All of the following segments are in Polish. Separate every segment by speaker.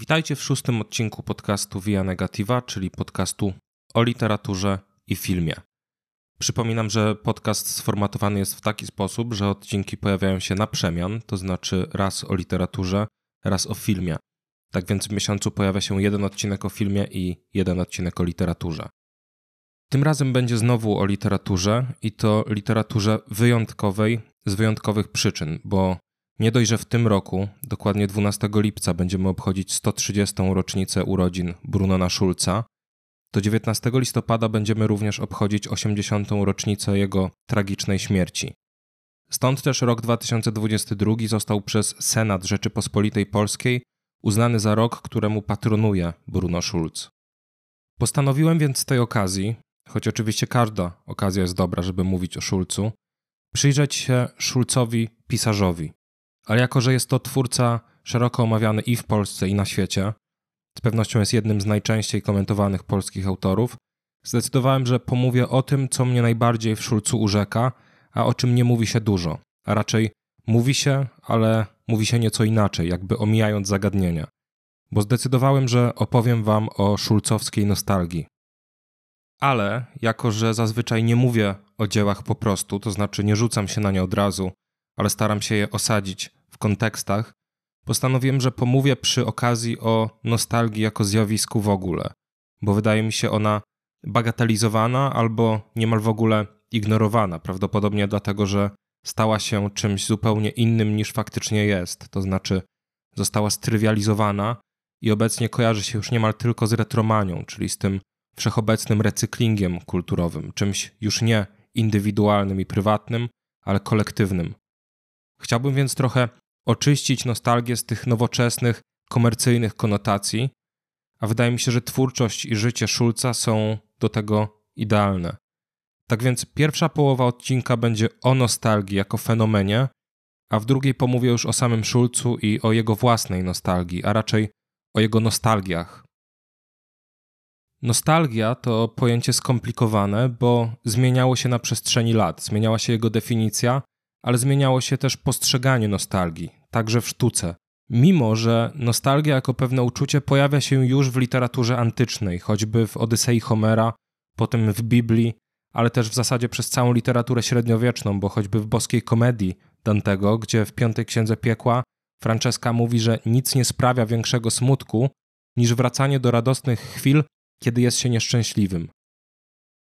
Speaker 1: Witajcie w szóstym odcinku podcastu Via Negativa, czyli podcastu o literaturze i filmie. Przypominam, że podcast sformatowany jest w taki sposób, że odcinki pojawiają się na przemian, to znaczy raz o literaturze, raz o filmie. Tak więc w miesiącu pojawia się jeden odcinek o filmie i jeden odcinek o literaturze. Tym razem będzie znowu o literaturze i to literaturze wyjątkowej z wyjątkowych przyczyn, bo nie dość, że w tym roku, dokładnie 12 lipca, będziemy obchodzić 130. rocznicę urodzin Brunona Schulza, to 19 listopada będziemy również obchodzić 80. rocznicę jego tragicznej śmierci. Stąd też rok 2022 został przez Senat Rzeczypospolitej Polskiej uznany za rok, któremu patronuje Bruno Schulz. Postanowiłem więc z tej okazji, choć oczywiście każda okazja jest dobra, żeby mówić o Schulzu, przyjrzeć się Schulzowi pisarzowi. Ale jako, że jest to twórca szeroko omawiany i w Polsce, i na świecie, z pewnością jest jednym z najczęściej komentowanych polskich autorów, zdecydowałem, że pomówię o tym, co mnie najbardziej w Szulcu urzeka, a o czym nie mówi się dużo, a raczej mówi się, ale mówi się nieco inaczej, jakby omijając zagadnienia. Bo zdecydowałem, że opowiem wam o szulcowskiej nostalgii. Ale, jako że zazwyczaj nie mówię o dziełach po prostu, to znaczy nie rzucam się na nie od razu, ale staram się je osadzić w kontekstach, postanowiłem, że pomówię przy okazji o nostalgii jako zjawisku w ogóle, bo wydaje mi się ona bagatelizowana albo niemal w ogóle ignorowana, prawdopodobnie dlatego, że stała się czymś zupełnie innym niż faktycznie jest, to znaczy została strywializowana i obecnie kojarzy się już niemal tylko z retromanią, czyli z tym wszechobecnym recyklingiem kulturowym, czymś już nie indywidualnym i prywatnym, ale kolektywnym. Chciałbym więc trochę oczyścić nostalgię z tych nowoczesnych, komercyjnych konotacji, a wydaje mi się, że twórczość i życie Szulca są do tego idealne. Tak więc pierwsza połowa odcinka będzie o nostalgii jako fenomenie, a w drugiej pomówię już o samym Szulcu i o jego własnej nostalgii, a raczej o jego nostalgiach. Nostalgia to pojęcie skomplikowane, bo zmieniało się na przestrzeni lat. Zmieniała się jego definicja, ale zmieniało się też postrzeganie nostalgii, także w sztuce. Mimo, że nostalgia jako pewne uczucie pojawia się już w literaturze antycznej, choćby w Odysei Homera, potem w Biblii, ale też w zasadzie przez całą literaturę średniowieczną, bo choćby w boskiej komedii Dantego, gdzie w Piątej Księdze Piekła Franceska mówi, że nic nie sprawia większego smutku niż wracanie do radosnych chwil, kiedy jest się nieszczęśliwym.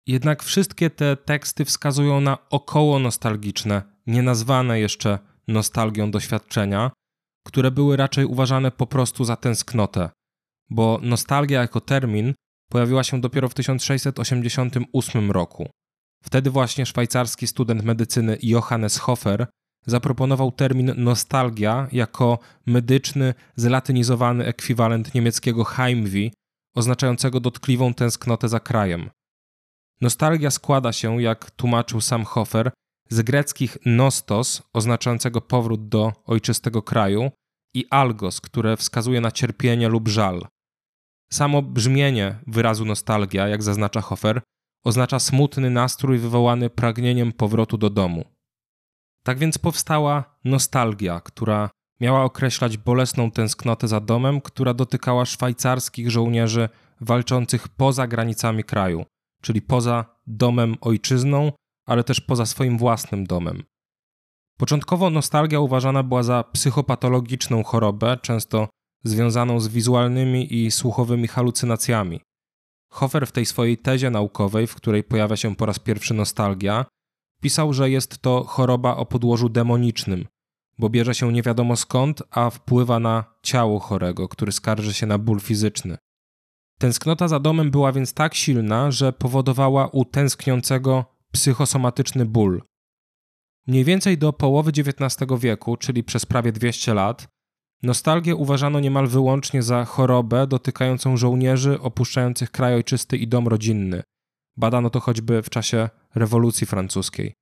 Speaker 1: Jednak wszystkie te teksty wskazują na około nostalgiczne, nienazwane jeszcze nostalgią doświadczenia, które były raczej uważane po prostu za tęsknotę, bo nostalgia jako termin pojawiła się dopiero w 1688 roku. Wtedy właśnie szwajcarski student medycyny Johannes Hofer zaproponował termin nostalgia jako medyczny, zlatynizowany ekwiwalent niemieckiego Heimweh, oznaczającego dotkliwą tęsknotę za krajem. Nostalgia składa się, jak tłumaczył sam Hofer, z greckich nostos, oznaczającego powrót do ojczystego kraju, i algos, które wskazuje na cierpienie lub żal. Samo brzmienie wyrazu nostalgia, jak zaznacza Hofer, oznacza smutny nastrój wywołany pragnieniem powrotu do domu. Tak więc powstała nostalgia, która miała określać bolesną tęsknotę za domem, która dotykała szwajcarskich żołnierzy walczących poza granicami kraju, czyli poza domem ojczyzną, ale też poza swoim własnym domem. Początkowo nostalgia uważana była za psychopatologiczną chorobę, często związaną z wizualnymi i słuchowymi halucynacjami. Hofer w tej swojej tezie naukowej, w której pojawia się po raz pierwszy nostalgia, pisał, że jest to choroba o podłożu demonicznym, bo bierze się nie wiadomo skąd, a wpływa na ciało chorego, który skarży się na ból fizyczny. Tęsknota za domem była więc tak silna, że powodowała u tęskniącego psychosomatyczny ból. Mniej więcej do połowy XIX wieku, czyli przez prawie 200 lat, nostalgię uważano niemal wyłącznie za chorobę dotykającą żołnierzy opuszczających kraj ojczysty i dom rodzinny. Badano to choćby w czasie rewolucji francuskiej.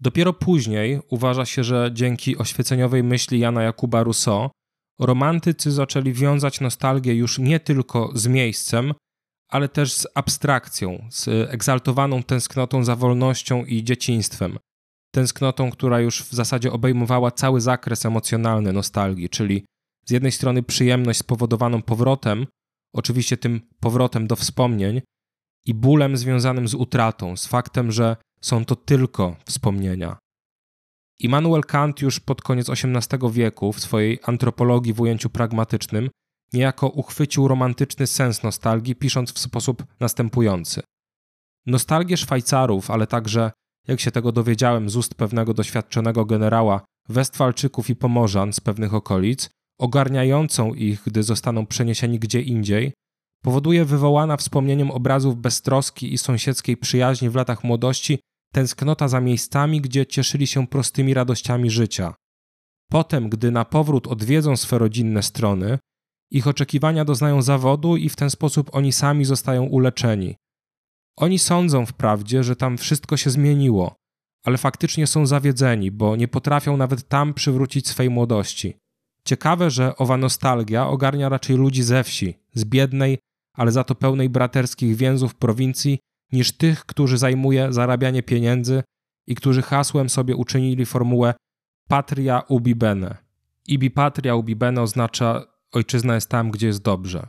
Speaker 1: Dopiero później uważa się, że dzięki oświeceniowej myśli Jana Jakuba Rousseau romantycy zaczęli wiązać nostalgię już nie tylko z miejscem, ale też z abstrakcją, z egzaltowaną tęsknotą za wolnością i dzieciństwem. Tęsknotą, która już w zasadzie obejmowała cały zakres emocjonalny nostalgii, czyli z jednej strony przyjemność spowodowaną powrotem, oczywiście tym powrotem do wspomnień, i bólem związanym z utratą, z faktem, że są to tylko wspomnienia. Immanuel Kant już pod koniec XVIII wieku w swojej antropologii w ujęciu pragmatycznym niejako uchwycił romantyczny sens nostalgii, pisząc w sposób następujący. Nostalgię Szwajcarów, ale także, jak się tego dowiedziałem z ust pewnego doświadczonego generała, Westfalczyków i Pomorzan z pewnych okolic, ogarniającą ich, gdy zostaną przeniesieni gdzie indziej, powoduje wywołana wspomnieniem obrazów beztroski i sąsiedzkiej przyjaźni w latach młodości tęsknota za miejscami, gdzie cieszyli się prostymi radościami życia. Potem, gdy na powrót odwiedzą swe rodzinne strony, ich oczekiwania doznają zawodu i w ten sposób oni sami zostają uleczeni. Oni sądzą wprawdzie, że tam wszystko się zmieniło, ale faktycznie są zawiedzeni, bo nie potrafią nawet tam przywrócić swej młodości. Ciekawe, że owa nostalgia ogarnia raczej ludzi ze wsi, z biednej, ale za to pełnej braterskich więzów prowincji, niż tych, którzy zajmuje zarabianie pieniędzy i którzy hasłem sobie uczynili formułę patria ubi bene. Ibi patria ubi bene oznacza ojczyzna jest tam, gdzie jest dobrze.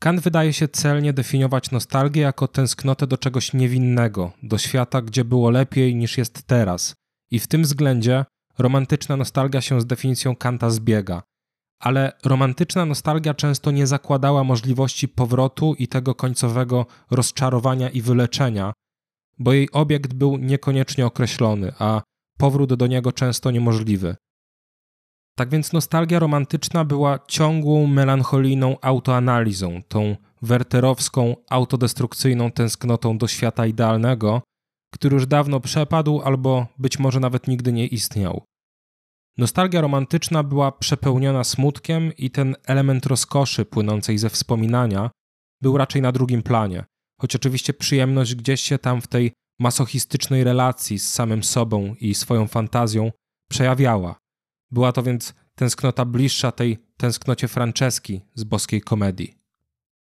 Speaker 1: Kant wydaje się celnie definiować nostalgię jako tęsknotę do czegoś niewinnego, do świata, gdzie było lepiej niż jest teraz. I w tym względzie romantyczna nostalgia się z definicją Kanta zbiega. Ale romantyczna nostalgia często nie zakładała możliwości powrotu i tego końcowego rozczarowania i wyleczenia, bo jej obiekt był niekoniecznie określony, a powrót do niego często niemożliwy. Tak więc nostalgia romantyczna była ciągłą, melancholijną autoanalizą, tą werterowską, autodestrukcyjną tęsknotą do świata idealnego, który już dawno przepadł albo być może nawet nigdy nie istniał. Nostalgia romantyczna była przepełniona smutkiem i ten element rozkoszy płynącej ze wspominania był raczej na drugim planie, choć oczywiście przyjemność gdzieś się tam w tej masochistycznej relacji z samym sobą i swoją fantazją przejawiała. Była to więc tęsknota bliższa tej tęsknocie Franceski z boskiej komedii.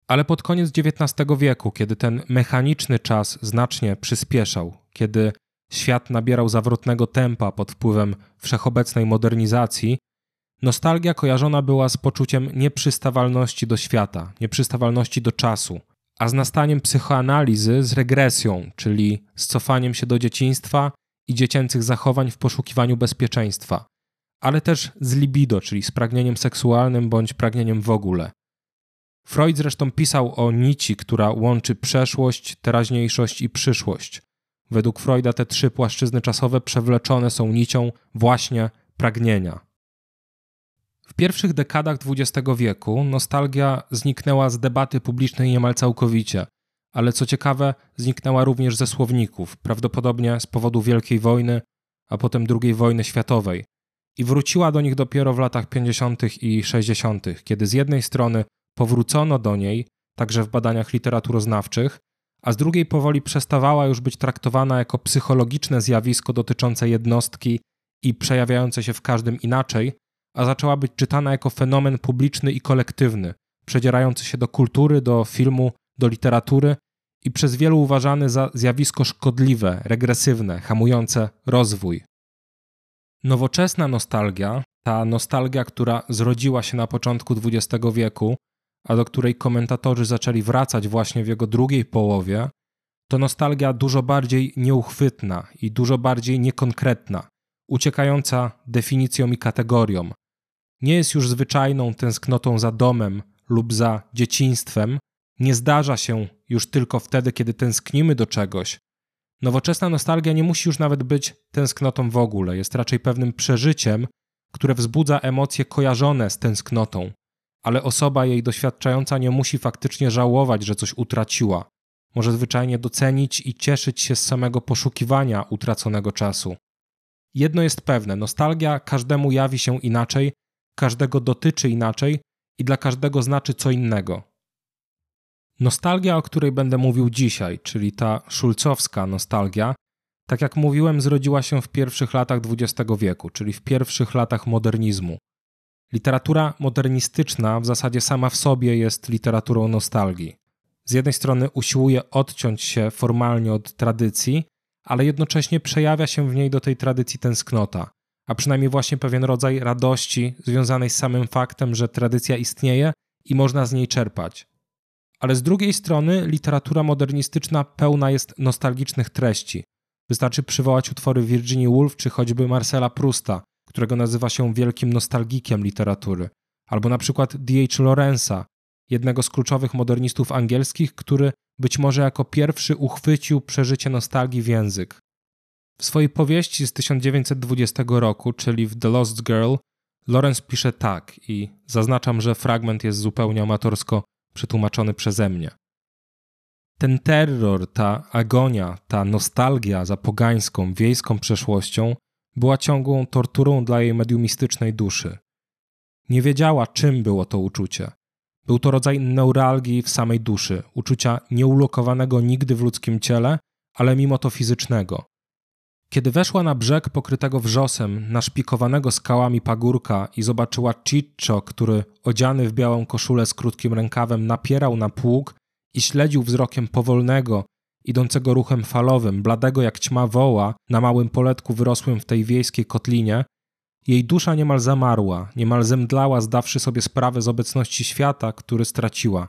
Speaker 1: Ale pod koniec XIX wieku, kiedy ten mechaniczny czas znacznie przyspieszał, kiedy świat nabierał zawrotnego tempa pod wpływem wszechobecnej modernizacji, nostalgia kojarzona była z poczuciem nieprzystawalności do świata, nieprzystawalności do czasu, a z nastaniem psychoanalizy z regresją, czyli z cofaniem się do dzieciństwa i dziecięcych zachowań w poszukiwaniu bezpieczeństwa ale też z libido, czyli z pragnieniem seksualnym bądź pragnieniem w ogóle. Freud zresztą pisał o nici, która łączy przeszłość, teraźniejszość i przyszłość. Według Freuda te trzy płaszczyzny czasowe przewleczone są nicią właśnie pragnienia. W pierwszych dekadach XX wieku nostalgia zniknęła z debaty publicznej niemal całkowicie, ale co ciekawe, zniknęła również ze słowników, prawdopodobnie z powodu Wielkiej Wojny, a potem II wojny światowej, i wróciła do nich dopiero w latach 50. i 60., kiedy z jednej strony powrócono do niej, także w badaniach literaturoznawczych, a z drugiej powoli przestawała już być traktowana jako psychologiczne zjawisko dotyczące jednostki i przejawiające się w każdym inaczej, a zaczęła być czytana jako fenomen publiczny i kolektywny, przedzierający się do kultury, do filmu, do literatury i przez wielu uważany za zjawisko szkodliwe, regresywne, hamujące rozwój. Nowoczesna nostalgia, ta nostalgia, która zrodziła się na początku XX wieku, a do której komentatorzy zaczęli wracać właśnie w jego drugiej połowie, to nostalgia dużo bardziej nieuchwytna i dużo bardziej niekonkretna, uciekająca definicją i kategorią. Nie jest już zwyczajną tęsknotą za domem lub za dzieciństwem, nie zdarza się już tylko wtedy, kiedy tęsknimy do czegoś, Nowoczesna nostalgia nie musi już nawet być tęsknotą w ogóle, jest raczej pewnym przeżyciem, które wzbudza emocje kojarzone z tęsknotą, ale osoba jej doświadczająca nie musi faktycznie żałować, że coś utraciła. Może zwyczajnie docenić i cieszyć się z samego poszukiwania utraconego czasu. Jedno jest pewne: nostalgia każdemu jawi się inaczej, każdego dotyczy inaczej i dla każdego znaczy co innego. Nostalgia, o której będę mówił dzisiaj, czyli ta szulcowska nostalgia, tak jak mówiłem, zrodziła się w pierwszych latach XX wieku, czyli w pierwszych latach modernizmu. Literatura modernistyczna w zasadzie sama w sobie jest literaturą nostalgii. Z jednej strony usiłuje odciąć się formalnie od tradycji, ale jednocześnie przejawia się w niej do tej tradycji tęsknota, a przynajmniej właśnie pewien rodzaj radości związanej z samym faktem, że tradycja istnieje i można z niej czerpać. Ale z drugiej strony literatura modernistyczna pełna jest nostalgicznych treści. Wystarczy przywołać utwory Virginia Woolf czy choćby Marcela Prusta, którego nazywa się wielkim nostalgikiem literatury, albo na przykład D.H. Lorenza, jednego z kluczowych modernistów angielskich, który być może jako pierwszy uchwycił przeżycie nostalgii w język. W swojej powieści z 1920 roku, czyli w The Lost Girl, Lorenz pisze tak i zaznaczam, że fragment jest zupełnie amatorsko przetłumaczony przeze mnie. Ten terror, ta agonia, ta nostalgia za pogańską, wiejską przeszłością była ciągłą torturą dla jej mediumistycznej duszy. Nie wiedziała, czym było to uczucie. Był to rodzaj neuralgii w samej duszy, uczucia nieulokowanego nigdy w ludzkim ciele, ale mimo to fizycznego. Kiedy weszła na brzeg pokrytego wrzosem, naszpikowanego skałami pagórka i zobaczyła Ciccio, który odziany w białą koszulę z krótkim rękawem napierał na pług i śledził wzrokiem powolnego, idącego ruchem falowym, bladego jak ćma woła na małym poletku wyrosłym w tej wiejskiej kotlinie, jej dusza niemal zamarła, niemal zemdlała, zdawszy sobie sprawę z obecności świata, który straciła.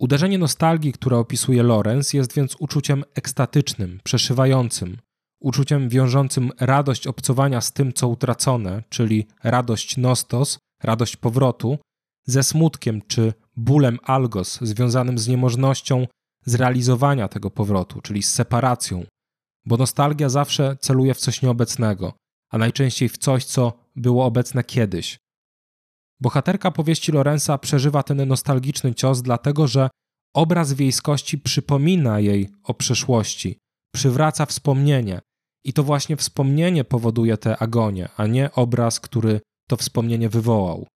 Speaker 1: Uderzenie nostalgii, które opisuje Lorenz, jest więc uczuciem ekstatycznym, przeszywającym, uczuciem wiążącym radość obcowania z tym, co utracone, czyli radość nostos, radość powrotu, ze smutkiem czy bólem algos związanym z niemożnością zrealizowania tego powrotu, czyli z separacją, bo nostalgia zawsze celuje w coś nieobecnego, a najczęściej w coś, co było obecne kiedyś. Bohaterka powieści Lorenza przeżywa ten nostalgiczny cios, dlatego że obraz wiejskości przypomina jej o przeszłości, przywraca wspomnienie, i to właśnie wspomnienie powoduje tę agonię, a nie obraz, który to wspomnienie wywołał.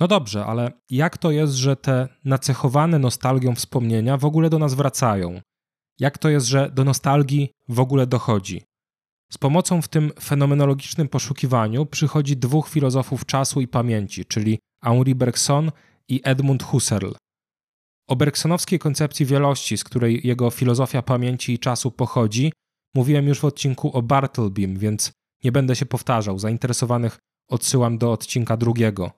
Speaker 1: No dobrze, ale jak to jest, że te nacechowane nostalgią wspomnienia w ogóle do nas wracają? Jak to jest, że do nostalgii w ogóle dochodzi? Z pomocą w tym fenomenologicznym poszukiwaniu przychodzi dwóch filozofów czasu i pamięci, czyli Henri Bergson i Edmund Husserl. O bergsonowskiej koncepcji wielości, z której jego filozofia pamięci i czasu pochodzi, mówiłem już w odcinku o Bartlebym, więc nie będę się powtarzał. Zainteresowanych odsyłam do odcinka drugiego.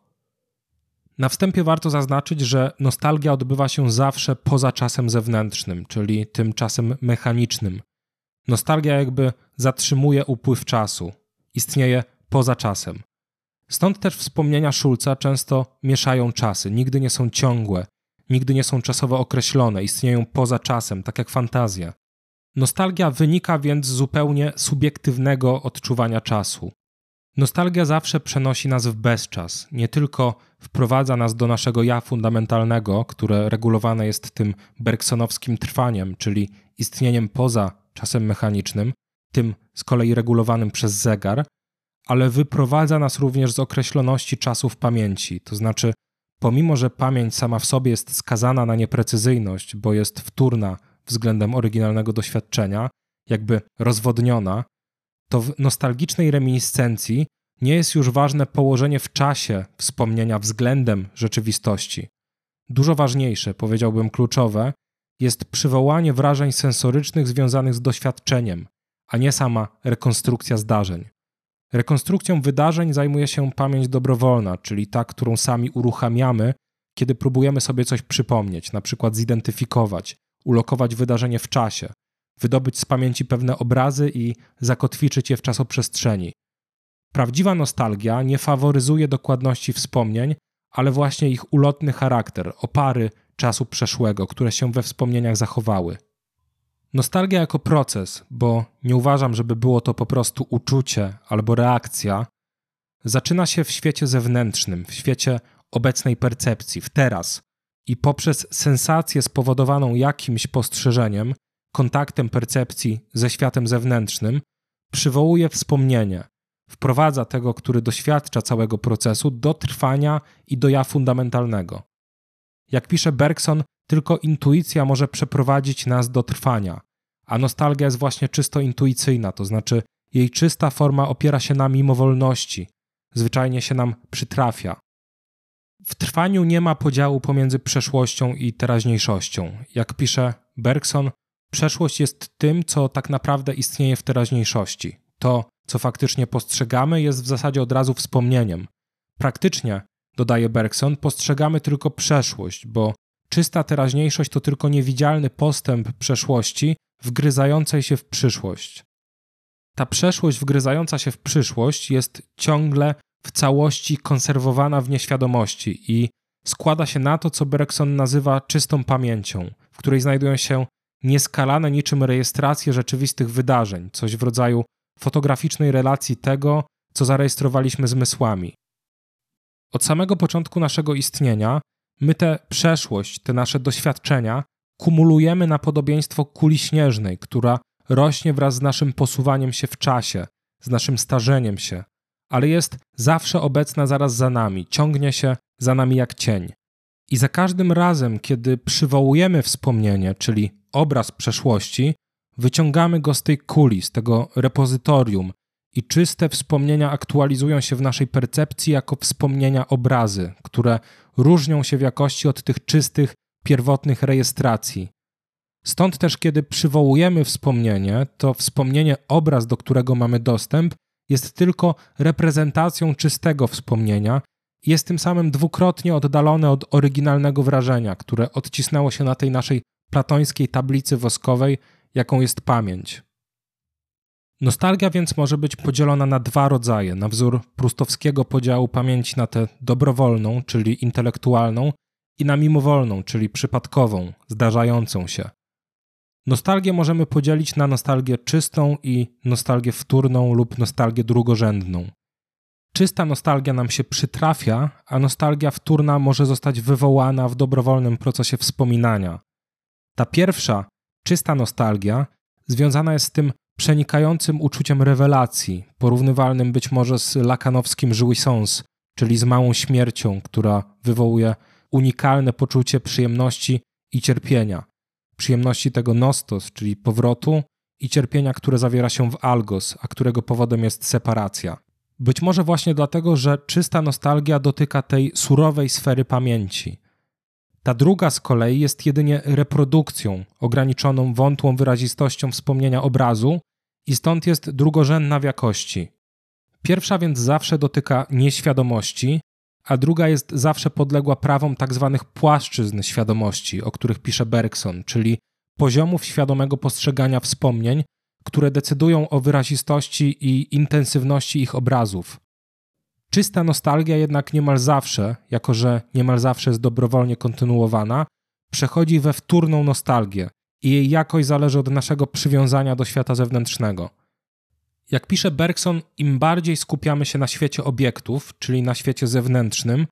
Speaker 1: Na wstępie warto zaznaczyć, że nostalgia odbywa się zawsze poza czasem zewnętrznym, czyli tym czasem mechanicznym. Nostalgia jakby zatrzymuje upływ czasu, istnieje poza czasem. Stąd też wspomnienia Schulza często mieszają czasy, nigdy nie są ciągłe, nigdy nie są czasowo określone, istnieją poza czasem, tak jak fantazja. Nostalgia wynika więc z zupełnie subiektywnego odczuwania czasu. Nostalgia zawsze przenosi nas w bezczas, nie tylko wprowadza nas do naszego ja fundamentalnego, które regulowane jest tym bergsonowskim trwaniem, czyli istnieniem poza czasem mechanicznym, tym z kolei regulowanym przez zegar, ale wyprowadza nas również z określoności czasu w pamięci, to znaczy pomimo, że pamięć sama w sobie jest skazana na nieprecyzyjność, bo jest wtórna względem oryginalnego doświadczenia, jakby rozwodniona, to w nostalgicznej reminiscencji nie jest już ważne położenie w czasie wspomnienia względem rzeczywistości. Dużo ważniejsze, powiedziałbym kluczowe, jest przywołanie wrażeń sensorycznych związanych z doświadczeniem, a nie sama rekonstrukcja zdarzeń. Rekonstrukcją wydarzeń zajmuje się pamięć dobrowolna, czyli ta, którą sami uruchamiamy, kiedy próbujemy sobie coś przypomnieć, na przykład zidentyfikować, ulokować wydarzenie w czasie, wydobyć z pamięci pewne obrazy i zakotwiczyć je w czasoprzestrzeni. Prawdziwa nostalgia nie faworyzuje dokładności wspomnień, ale właśnie ich ulotny charakter, opary czasu przeszłego, które się we wspomnieniach zachowały. Nostalgia jako proces, bo nie uważam, żeby było to po prostu uczucie albo reakcja, zaczyna się w świecie zewnętrznym, w świecie obecnej percepcji, w teraz, i poprzez sensację spowodowaną jakimś postrzeżeniem, kontaktem percepcji ze światem zewnętrznym, przywołuje wspomnienie, wprowadza tego, który doświadcza całego procesu, do trwania i do ja fundamentalnego. Jak pisze Bergson, tylko intuicja może przeprowadzić nas do trwania, a nostalgia jest właśnie czysto intuicyjna, to znaczy jej czysta forma opiera się na mimowolności, zwyczajnie się nam przytrafia. W trwaniu nie ma podziału pomiędzy przeszłością i teraźniejszością. Jak pisze Bergson, przeszłość jest tym, co tak naprawdę istnieje w teraźniejszości. To, co faktycznie postrzegamy, jest w zasadzie od razu wspomnieniem. Praktycznie, dodaje Bergson, postrzegamy tylko przeszłość, bo czysta teraźniejszość to tylko niewidzialny postęp przeszłości wgryzającej się w przyszłość. Ta przeszłość wgryzająca się w przyszłość jest ciągle w całości konserwowana w nieświadomości i składa się na to, co Bergson nazywa czystą pamięcią, w której znajdują się nieskalane niczym rejestracje rzeczywistych wydarzeń, coś w rodzaju fotograficznej relacji tego, co zarejestrowaliśmy zmysłami. Od samego początku naszego istnienia my tę przeszłość, te nasze doświadczenia kumulujemy na podobieństwo kuli śnieżnej, która rośnie wraz z naszym posuwaniem się w czasie, z naszym starzeniem się, ale jest zawsze obecna zaraz za nami, ciągnie się za nami jak cień. I za każdym razem, kiedy przywołujemy wspomnienie, czyli obraz przeszłości, wyciągamy go z tej kuli, z tego repozytorium, i czyste wspomnienia aktualizują się w naszej percepcji jako wspomnienia obrazy, które różnią się w jakości od tych czystych, pierwotnych rejestracji. Stąd też, kiedy przywołujemy wspomnienie, to wspomnienie obraz, do którego mamy dostęp, jest tylko reprezentacją czystego wspomnienia jest tym samym dwukrotnie oddalone od oryginalnego wrażenia, które odcisnęło się na tej naszej platońskiej tablicy woskowej, jaką jest pamięć. Nostalgia więc może być podzielona na dwa rodzaje, na wzór prustowskiego podziału pamięci na tę dobrowolną, czyli intelektualną, i na mimowolną, czyli przypadkową, zdarzającą się. Nostalgię możemy podzielić na nostalgię czystą i nostalgię wtórną lub nostalgię drugorzędną. Czysta nostalgia nam się przytrafia, a nostalgia wtórna może zostać wywołana w dobrowolnym procesie wspominania. Ta pierwsza, czysta nostalgia, związana jest z tym przenikającym uczuciem rewelacji, porównywalnym być może z lakanowskim jouissance, czyli z małą śmiercią, która wywołuje unikalne poczucie przyjemności i cierpienia. Przyjemności tego nostos, czyli powrotu, i cierpienia, które zawiera się w algos, a którego powodem jest separacja. Być może właśnie dlatego, że czysta nostalgia dotyka tej surowej sfery pamięci. Ta druga z kolei jest jedynie reprodukcją, ograniczoną wątłą wyrazistością wspomnienia obrazu i stąd jest drugorzędna w jakości. Pierwsza więc zawsze dotyka nieświadomości, a druga jest zawsze podległa prawom tzw. Tak płaszczyzn świadomości, o których pisze Bergson, czyli poziomów świadomego postrzegania wspomnień, które decydują o wyrazistości i intensywności ich obrazów. Czysta nostalgia jednak niemal zawsze, jako że niemal zawsze jest dobrowolnie kontynuowana, przechodzi we wtórną nostalgię i jej jakość zależy od naszego przywiązania do świata zewnętrznego. Jak pisze Bergson, im bardziej skupiamy się na świecie obiektów, czyli na świecie zewnętrznym,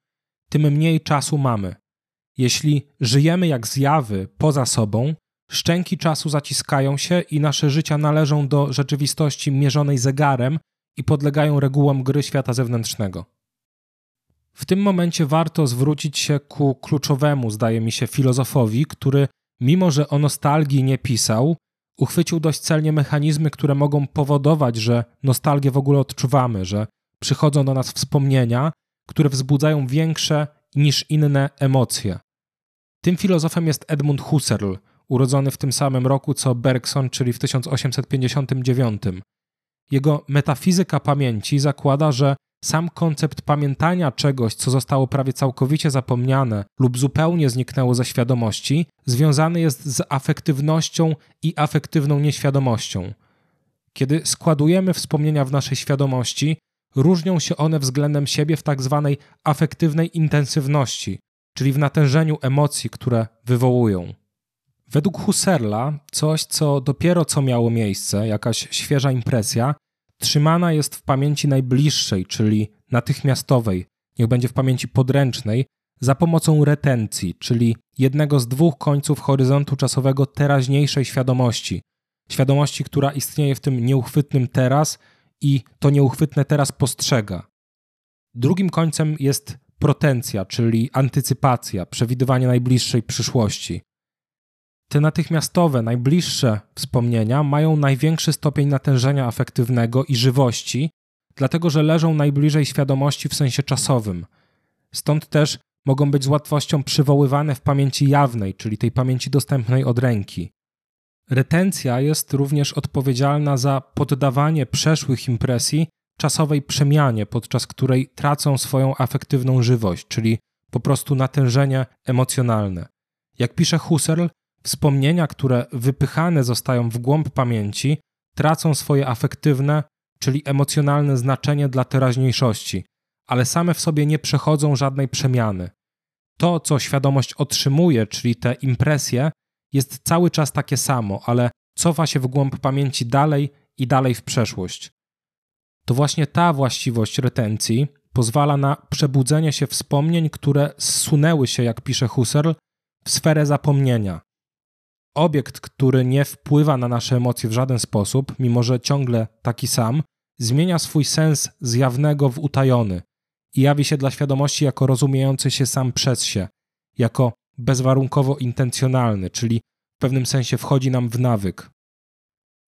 Speaker 1: tym mniej czasu mamy. Jeśli żyjemy jak zjawy poza sobą, szczęki czasu zaciskają się i nasze życia należą do rzeczywistości mierzonej zegarem i podlegają regułom gry świata zewnętrznego. W tym momencie warto zwrócić się ku kluczowemu, zdaje mi się, filozofowi, który, mimo że o nostalgii nie pisał, uchwycił dość celnie mechanizmy, które mogą powodować, że nostalgię w ogóle odczuwamy, że przychodzą do nas wspomnienia, które wzbudzają większe niż inne emocje. Tym filozofem jest Edmund Husserl, urodzony w tym samym roku co Bergson, czyli w 1859. Jego metafizyka pamięci zakłada, że sam koncept pamiętania czegoś, co zostało prawie całkowicie zapomniane lub zupełnie zniknęło ze świadomości, związany jest z afektywnością i afektywną nieświadomością. Kiedy składujemy wspomnienia w naszej świadomości, różnią się one względem siebie w tak zwanej afektywnej intensywności, czyli w natężeniu emocji, które wywołują. Według Husserla coś, co dopiero co miało miejsce, jakaś świeża impresja, trzymana jest w pamięci najbliższej, czyli natychmiastowej, niech będzie w pamięci podręcznej, za pomocą retencji, czyli jednego z dwóch końców horyzontu czasowego teraźniejszej świadomości. Świadomości, która istnieje w tym nieuchwytnym teraz i to nieuchwytne teraz postrzega. Drugim końcem jest protencja, czyli antycypacja, przewidywanie najbliższej przyszłości. Te natychmiastowe, najbliższe wspomnienia mają największy stopień natężenia afektywnego i żywości, dlatego że leżą najbliżej świadomości w sensie czasowym. Stąd też mogą być z łatwością przywoływane w pamięci jawnej, czyli tej pamięci dostępnej od ręki. Retencja jest również odpowiedzialna za poddawanie przeszłych impresji czasowej przemianie, podczas której tracą swoją afektywną żywość, czyli po prostu natężenie emocjonalne. Jak pisze Husserl, wspomnienia, które wypychane zostają w głąb pamięci, tracą swoje afektywne, czyli emocjonalne znaczenie dla teraźniejszości, ale same w sobie nie przechodzą żadnej przemiany. To, co świadomość otrzymuje, czyli te impresje, jest cały czas takie samo, ale cofa się w głąb pamięci dalej i dalej w przeszłość. To właśnie ta właściwość retencji pozwala na przebudzenie się wspomnień, które zsunęły się, jak pisze Husserl, w sferę zapomnienia. Obiekt, który nie wpływa na nasze emocje w żaden sposób, mimo że ciągle taki sam, zmienia swój sens z jawnego w utajony i jawi się dla świadomości jako rozumiejący się sam przez się, jako bezwarunkowo intencjonalny, czyli w pewnym sensie wchodzi nam w nawyk.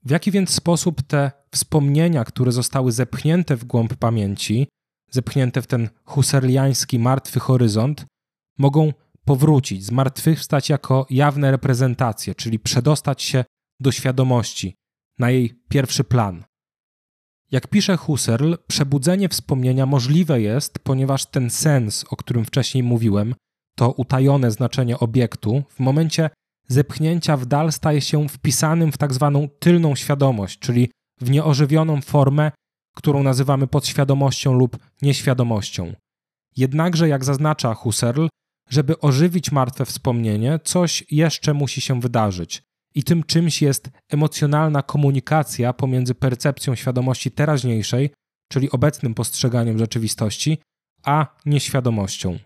Speaker 1: W jaki więc sposób te wspomnienia, które zostały zepchnięte w głąb pamięci, zepchnięte w ten husserliański martwy horyzont, mogą powrócić, zmartwychwstać jako jawne reprezentacje, czyli przedostać się do świadomości, na jej pierwszy plan. Jak pisze Husserl, przebudzenie wspomnienia możliwe jest, ponieważ ten sens, o którym wcześniej mówiłem, to utajone znaczenie obiektu, w momencie zepchnięcia w dal staje się wpisanym w tak zwaną tylną świadomość, czyli w nieożywioną formę, którą nazywamy podświadomością lub nieświadomością. Jednakże, jak zaznacza Husserl, żeby ożywić martwe wspomnienie, coś jeszcze musi się wydarzyć. I tym czymś jest emocjonalna komunikacja pomiędzy percepcją świadomości teraźniejszej, czyli obecnym postrzeganiem rzeczywistości, a nieświadomością.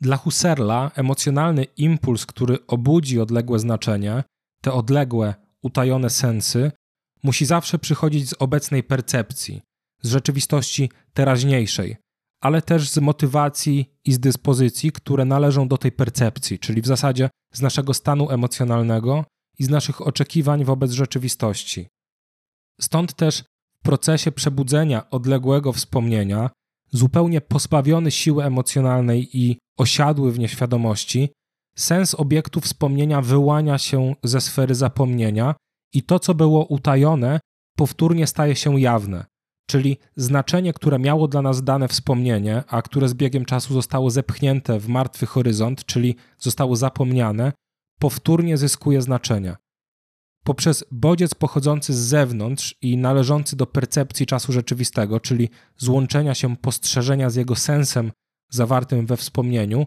Speaker 1: Dla Husserla emocjonalny impuls, który obudzi odległe znaczenie, te odległe, utajone sensy, musi zawsze przychodzić z obecnej percepcji, z rzeczywistości teraźniejszej, ale też z motywacji i z dyspozycji, które należą do tej percepcji, czyli w zasadzie z naszego stanu emocjonalnego i z naszych oczekiwań wobec rzeczywistości. Stąd też w procesie przebudzenia odległego wspomnienia, zupełnie pozbawiony siły emocjonalnej i osiadły w nieświadomości, sens obiektu wspomnienia wyłania się ze sfery zapomnienia i to, co było utajone, powtórnie staje się jawne, czyli znaczenie, które miało dla nas dane wspomnienie, a które z biegiem czasu zostało zepchnięte w martwy horyzont, czyli zostało zapomniane, powtórnie zyskuje znaczenie. Poprzez bodziec pochodzący z zewnątrz i należący do percepcji czasu rzeczywistego, czyli złączenia się postrzeżenia z jego sensem zawartym we wspomnieniu,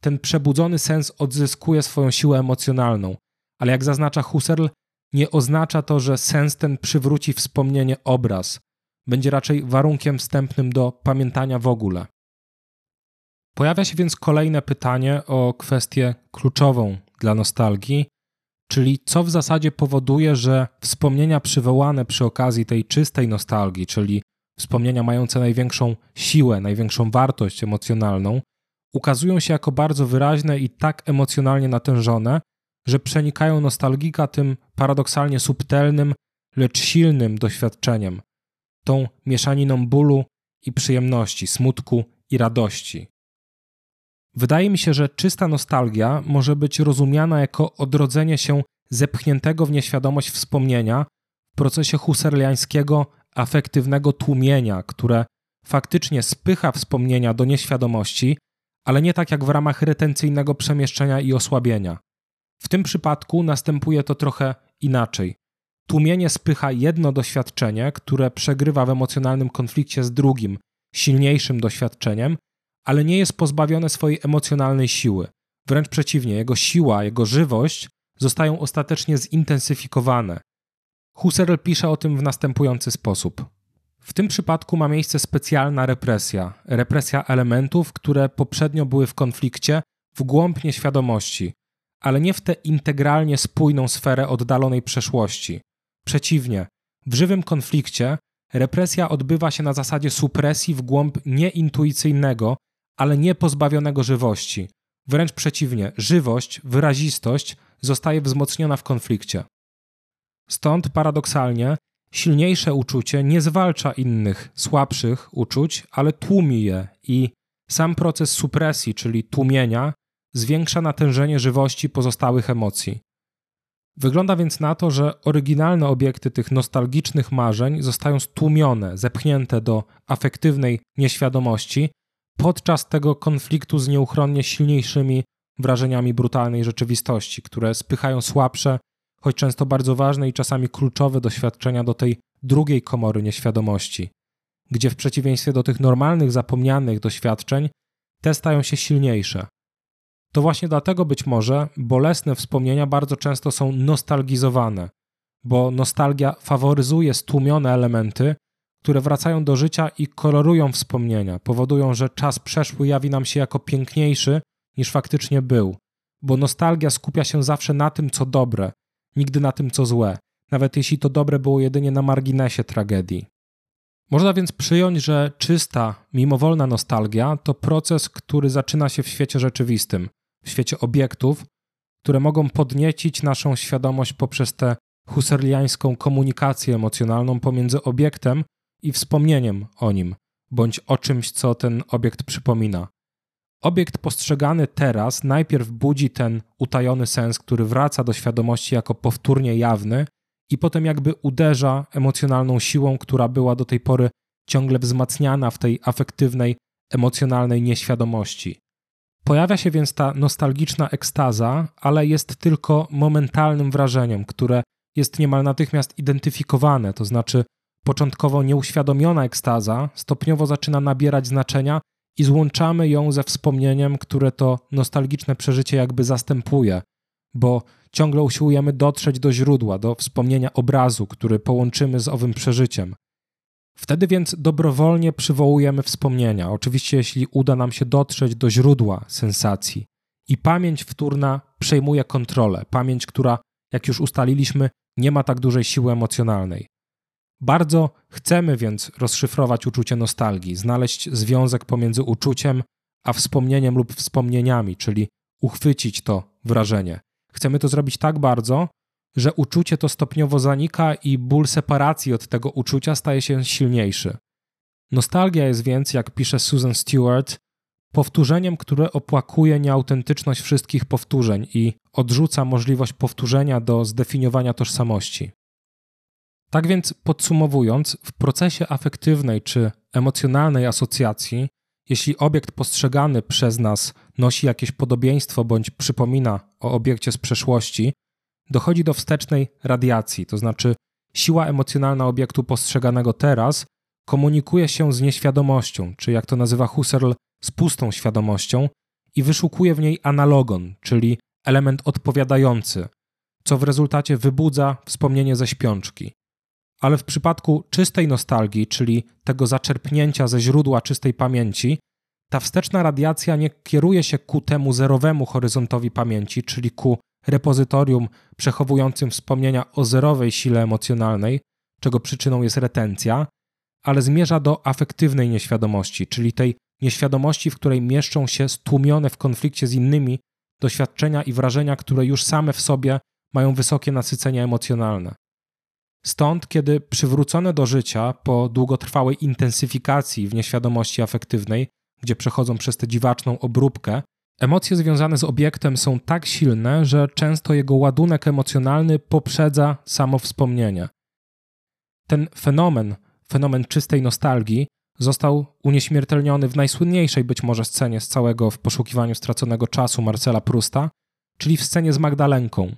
Speaker 1: ten przebudzony sens odzyskuje swoją siłę emocjonalną, ale jak zaznacza Husserl, nie oznacza to, że sens ten przywróci wspomnienie obraz, będzie raczej warunkiem wstępnym do pamiętania w ogóle. Pojawia się więc kolejne pytanie o kwestię kluczową dla nostalgii, czyli co w zasadzie powoduje, że wspomnienia przywołane przy okazji tej czystej nostalgii, czyli wspomnienia mające największą siłę, największą wartość emocjonalną, ukazują się jako bardzo wyraźne i tak emocjonalnie natężone, że przenikają nostalgika tym paradoksalnie subtelnym, lecz silnym doświadczeniem, tą mieszaniną bólu i przyjemności, smutku i radości. Wydaje mi się, że czysta nostalgia może być rozumiana jako odrodzenie się zepchniętego w nieświadomość wspomnienia w procesie husserliańskiego afektywnego tłumienia, które faktycznie spycha wspomnienia do nieświadomości, ale nie tak jak w ramach retencyjnego przemieszczenia i osłabienia. W tym przypadku następuje to trochę inaczej. Tłumienie spycha jedno doświadczenie, które przegrywa w emocjonalnym konflikcie z drugim, silniejszym doświadczeniem, ale nie jest pozbawione swojej emocjonalnej siły. Wręcz przeciwnie, jego siła, jego żywość zostają ostatecznie zintensyfikowane. Husserl pisze o tym w następujący sposób. W tym przypadku ma miejsce specjalna represja, represja elementów, które poprzednio były w konflikcie w głąb nieświadomości, ale nie w tę integralnie spójną sferę oddalonej przeszłości. Przeciwnie, w żywym konflikcie represja odbywa się na zasadzie supresji w głąb nieintuicyjnego, ale nie pozbawionego żywości. Wręcz przeciwnie, żywość, wyrazistość zostaje wzmocniona w konflikcie. Stąd paradoksalnie silniejsze uczucie nie zwalcza innych, słabszych uczuć, ale tłumi je i sam proces supresji, czyli tłumienia, zwiększa natężenie żywości pozostałych emocji. Wygląda więc na to, że oryginalne obiekty tych nostalgicznych marzeń zostają stłumione, zepchnięte do afektywnej nieświadomości podczas tego konfliktu z nieuchronnie silniejszymi wrażeniami brutalnej rzeczywistości, które spychają słabsze, choć często bardzo ważne i czasami kluczowe doświadczenia do tej drugiej komory nieświadomości, gdzie w przeciwieństwie do tych normalnych, zapomnianych doświadczeń, te stają się silniejsze. To właśnie dlatego być może bolesne wspomnienia bardzo często są nostalgizowane, bo nostalgia faworyzuje stłumione elementy, które wracają do życia i kolorują wspomnienia, powodują, że czas przeszły jawi nam się jako piękniejszy niż faktycznie był, bo nostalgia skupia się zawsze na tym, co dobre, nigdy na tym, co złe, nawet jeśli to dobre było jedynie na marginesie tragedii. Można więc przyjąć, że czysta, mimowolna nostalgia to proces, który zaczyna się w świecie rzeczywistym, w świecie obiektów, które mogą podniecić naszą świadomość poprzez tę husserliańską komunikację emocjonalną pomiędzy obiektem i wspomnieniem o nim, bądź o czymś, co ten obiekt przypomina. Obiekt postrzegany teraz najpierw budzi ten utajony sens, który wraca do świadomości jako powtórnie jawny, i potem jakby uderza emocjonalną siłą, która była do tej pory ciągle wzmacniana w tej afektywnej, emocjonalnej nieświadomości. Pojawia się więc ta nostalgiczna ekstaza, ale jest tylko momentalnym wrażeniem, które jest niemal natychmiast identyfikowane, to znaczy początkowo nieuświadomiona ekstaza stopniowo zaczyna nabierać znaczenia i złączamy ją ze wspomnieniem, które to nostalgiczne przeżycie jakby zastępuje, bo ciągle usiłujemy dotrzeć do źródła, do wspomnienia obrazu, który połączymy z owym przeżyciem. Wtedy więc dobrowolnie przywołujemy wspomnienia, oczywiście jeśli uda nam się dotrzeć do źródła sensacji. I pamięć wtórna przejmuje kontrolę, pamięć, która, jak już ustaliliśmy, nie ma tak dużej siły emocjonalnej. Bardzo chcemy więc rozszyfrować uczucie nostalgii, znaleźć związek pomiędzy uczuciem a wspomnieniem lub wspomnieniami, czyli uchwycić to wrażenie. Chcemy to zrobić tak bardzo, że uczucie to stopniowo zanika i ból separacji od tego uczucia staje się silniejszy. Nostalgia jest więc, jak pisze Susan Stewart, powtórzeniem, które opłakuje nieautentyczność wszystkich powtórzeń i odrzuca możliwość powtórzenia do zdefiniowania tożsamości. Tak więc, podsumowując, w procesie afektywnej czy emocjonalnej asocjacji, jeśli obiekt postrzegany przez nas nosi jakieś podobieństwo bądź przypomina o obiekcie z przeszłości, dochodzi do wstecznej radiacji, to znaczy siła emocjonalna obiektu postrzeganego teraz komunikuje się z nieświadomością, czy jak to nazywa Husserl, z pustą świadomością i wyszukuje w niej analogon, czyli element odpowiadający, co w rezultacie wybudza wspomnienie ze śpiączki. Ale w przypadku czystej nostalgii, czyli tego zaczerpnięcia ze źródła czystej pamięci, ta wsteczna radiacja nie kieruje się ku temu zerowemu horyzontowi pamięci, czyli ku repozytorium przechowującym wspomnienia o zerowej sile emocjonalnej, czego przyczyną jest retencja, ale zmierza do afektywnej nieświadomości, czyli tej nieświadomości, w której mieszczą się stłumione w konflikcie z innymi doświadczenia i wrażenia, które już same w sobie mają wysokie nasycenie emocjonalne. Stąd, kiedy przywrócone do życia po długotrwałej intensyfikacji w nieświadomości afektywnej, gdzie przechodzą przez tę dziwaczną obróbkę, emocje związane z obiektem są tak silne, że często jego ładunek emocjonalny poprzedza samo wspomnienie. Ten fenomen, fenomen czystej nostalgii, został unieśmiertelniony w najsłynniejszej być może scenie z całego w poszukiwaniu straconego czasu Marcela Prusta, czyli w scenie z Magdalenką.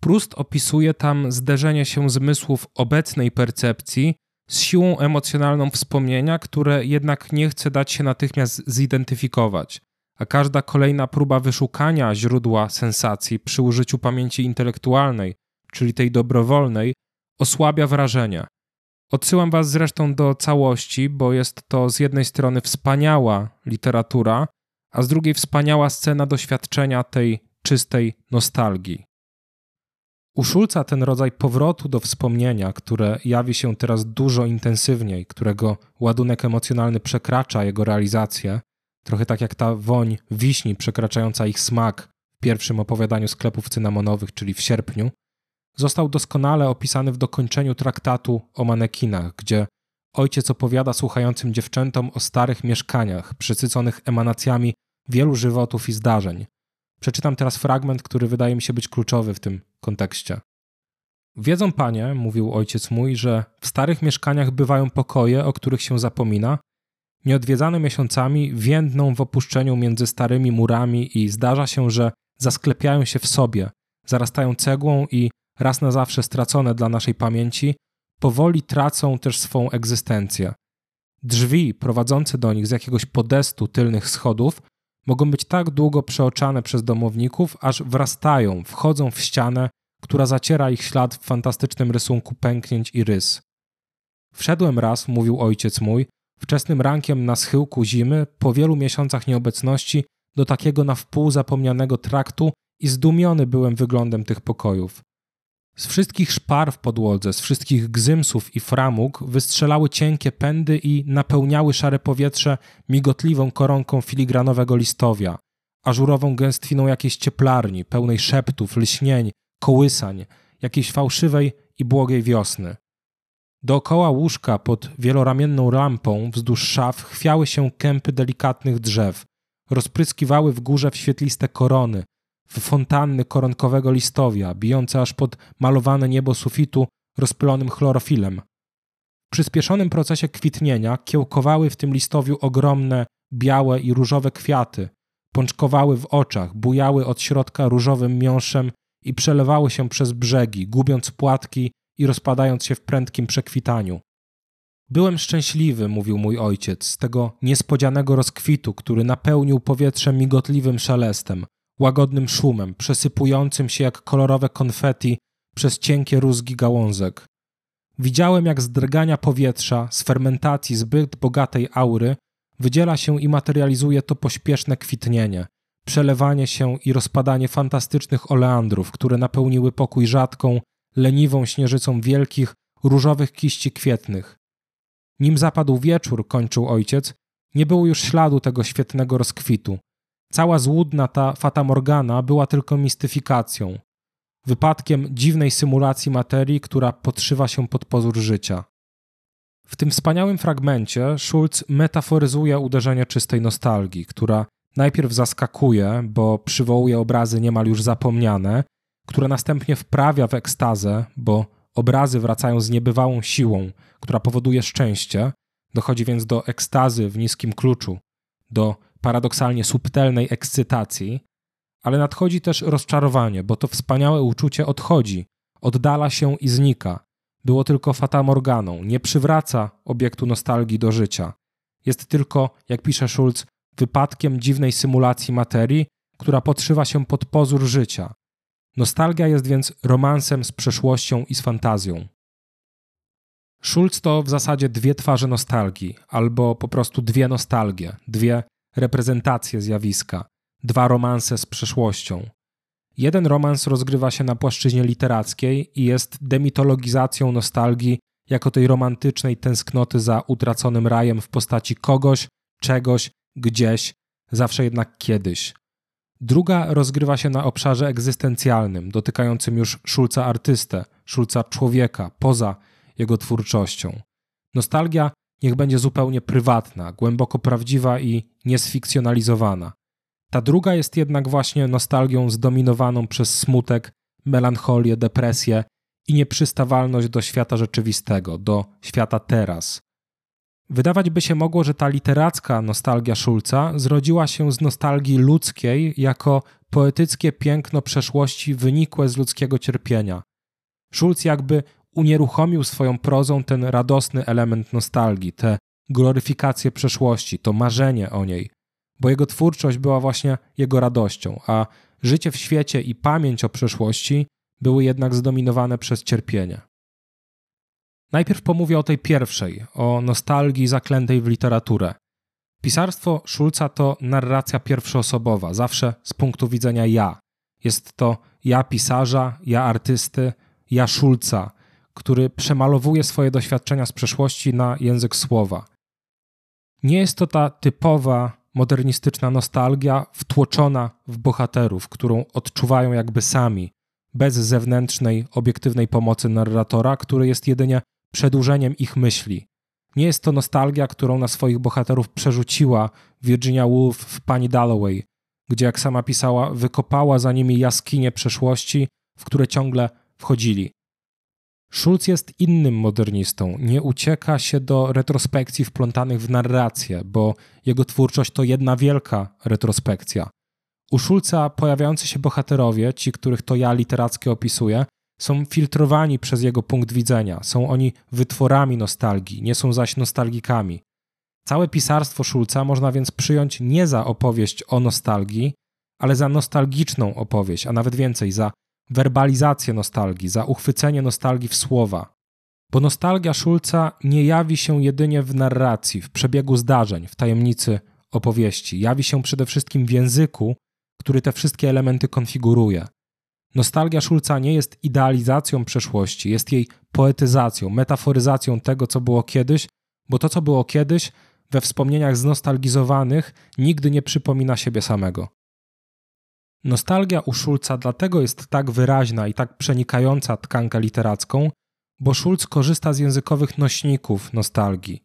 Speaker 1: Prust opisuje tam zderzenie się zmysłów obecnej percepcji z siłą emocjonalną wspomnienia, które jednak nie chce dać się natychmiast zidentyfikować, a każda kolejna próba wyszukania źródła sensacji przy użyciu pamięci intelektualnej, czyli tej dobrowolnej, osłabia wrażenie. Odsyłam Was zresztą do całości, bo jest to z jednej strony wspaniała literatura, a z drugiej wspaniała scena doświadczenia tej czystej nostalgii. U Szulca ten rodzaj powrotu do wspomnienia, które jawi się teraz dużo intensywniej, którego ładunek emocjonalny przekracza jego realizację, trochę tak jak ta woń wiśni przekraczająca ich smak w pierwszym opowiadaniu sklepów cynamonowych, czyli w sierpniu, został doskonale opisany w dokończeniu traktatu o manekinach, gdzie ojciec opowiada słuchającym dziewczętom o starych mieszkaniach przesyconych emanacjami wielu żywotów i zdarzeń. Przeczytam teraz fragment, który wydaje mi się być kluczowy w tym kontekście. Wiedzą panie, mówił ojciec mój, że w starych mieszkaniach bywają pokoje, o których się zapomina, nieodwiedzane miesiącami więdną w opuszczeniu między starymi murami i zdarza się, że zasklepiają się w sobie, zarastają cegłą i raz na zawsze stracone dla naszej pamięci, powoli tracą też swą egzystencję. Drzwi prowadzące do nich z jakiegoś podestu tylnych schodów mogą być tak długo przeoczane przez domowników, aż wrastają, wchodzą w ścianę, która zaciera ich ślad w fantastycznym rysunku pęknięć i rys. Wszedłem raz, mówił ojciec mój, wczesnym rankiem na schyłku zimy, po wielu miesiącach nieobecności, do takiego na wpół zapomnianego traktu i zdumiony byłem wyglądem tych pokojów. Z wszystkich szpar w podłodze, z wszystkich gzymsów i framug wystrzelały cienkie pędy i napełniały szare powietrze migotliwą koronką filigranowego listowia, ażurową gęstwiną jakiejś cieplarni, pełnej szeptów, lśnień, kołysań, jakiejś fałszywej i błogiej wiosny. Dookoła łóżka pod wieloramienną lampą wzdłuż szaf chwiały się kępy delikatnych drzew, rozpryskiwały w górze w świetliste korony, w fontanny koronkowego listowia, bijące aż pod malowane niebo sufitu rozpylonym chlorofilem. W przyspieszonym procesie kwitnienia kiełkowały w tym listowiu ogromne, białe i różowe kwiaty, pączkowały w oczach, bujały od środka różowym miąższem i przelewały się przez brzegi, gubiąc płatki i rozpadając się w prędkim przekwitaniu. Byłem szczęśliwy, mówił mój ojciec, z tego niespodzianego rozkwitu, który napełnił powietrze migotliwym szelestem, łagodnym szumem, przesypującym się jak kolorowe konfeti przez cienkie rózgi gałązek. Widziałem, jak z drgania powietrza, z fermentacji zbyt bogatej aury, wydziela się i materializuje to pośpieszne kwitnienie, przelewanie się i rozpadanie fantastycznych oleandrów, które napełniły pokój rzadką, leniwą śnieżycą wielkich, różowych kiści kwietnych. Nim zapadł wieczór, kończył ojciec, nie było już śladu tego świetnego rozkwitu. Cała złudna ta Fata Morgana była tylko mistyfikacją, wypadkiem dziwnej symulacji materii, która podszywa się pod pozór życia. W tym wspaniałym fragmencie Schulz metaforyzuje uderzenie czystej nostalgii, która najpierw zaskakuje, bo przywołuje obrazy niemal już zapomniane, które następnie wprawia w ekstazę, bo obrazy wracają z niebywałą siłą, która powoduje szczęście, dochodzi więc do ekstazy w niskim kluczu, do paradoksalnie subtelnej ekscytacji, ale nadchodzi też rozczarowanie, bo to wspaniałe uczucie odchodzi, oddala się i znika. Było tylko fatamorganą, nie przywraca obiektu nostalgii do życia. Jest tylko, jak pisze Schulz, wypadkiem dziwnej symulacji materii, która podszywa się pod pozór życia. Nostalgia jest więc romansem z przeszłością i z fantazją. Schulz to w zasadzie dwie twarze nostalgii, albo po prostu dwie nostalgie, dwie reprezentacje zjawiska, dwa romanse z przeszłością. Jeden romans rozgrywa się na płaszczyźnie literackiej i jest demitologizacją nostalgii jako tej romantycznej tęsknoty za utraconym rajem w postaci kogoś, czegoś, gdzieś, zawsze jednak kiedyś. Druga rozgrywa się na obszarze egzystencjalnym, dotykającym już Szulca artystę, Szulca człowieka, poza jego twórczością. Nostalgia niech będzie zupełnie prywatna, głęboko prawdziwa i niesfikcjonalizowana. Ta druga jest jednak właśnie nostalgią zdominowaną przez smutek, melancholię, depresję i nieprzystawalność do świata rzeczywistego, do świata teraz. Wydawać by się mogło, że ta literacka nostalgia Szulca zrodziła się z nostalgii ludzkiej jako poetyckie piękno przeszłości wynikłe z ludzkiego cierpienia. Szulc jakby unieruchomił swoją prozą ten radosny element nostalgii, tę gloryfikację przeszłości, to marzenie o niej, bo jego twórczość była właśnie jego radością, a życie w świecie i pamięć o przeszłości były jednak zdominowane przez cierpienie. Najpierw pomówię o tej pierwszej, o nostalgii zaklętej w literaturę. Pisarstwo Szulca to narracja pierwszoosobowa, zawsze z punktu widzenia ja. Jest to ja pisarza, ja artysty, ja Szulca, który przemalowuje swoje doświadczenia z przeszłości na język słowa. Nie jest to ta typowa modernistyczna nostalgia wtłoczona w bohaterów, którą odczuwają jakby sami, bez zewnętrznej, obiektywnej pomocy narratora, który jest jedynie przedłużeniem ich myśli. Nie jest to nostalgia, którą na swoich bohaterów przerzuciła Virginia Woolf w Pani Dalloway, gdzie, jak sama pisała, wykopała za nimi jaskinie przeszłości, w które ciągle wchodzili. Schulz jest innym modernistą. Nie ucieka się do retrospekcji wplątanych w narrację, bo jego twórczość to jedna wielka retrospekcja. U Schulza pojawiający się bohaterowie, ci, których to ja literackie opisuję, są filtrowani przez jego punkt widzenia. Są oni wytworami nostalgii, nie są zaś nostalgikami. Całe pisarstwo Schulza można więc przyjąć nie za opowieść o nostalgii, ale za nostalgiczną opowieść, a nawet więcej, za werbalizację nostalgii, za uchwycenie nostalgii w słowa. Bo nostalgia Schulza nie jawi się jedynie w narracji, w przebiegu zdarzeń, w tajemnicy opowieści. Jawi się przede wszystkim w języku, który te wszystkie elementy konfiguruje. Nostalgia Schulza nie jest idealizacją przeszłości, jest jej poetyzacją, metaforyzacją tego, co było kiedyś, bo to, co było kiedyś, we wspomnieniach znostalgizowanych nigdy nie przypomina siebie samego. Nostalgia u Schulza dlatego jest tak wyraźna i tak przenikająca tkankę literacką, bo Schulz korzysta z językowych nośników nostalgii.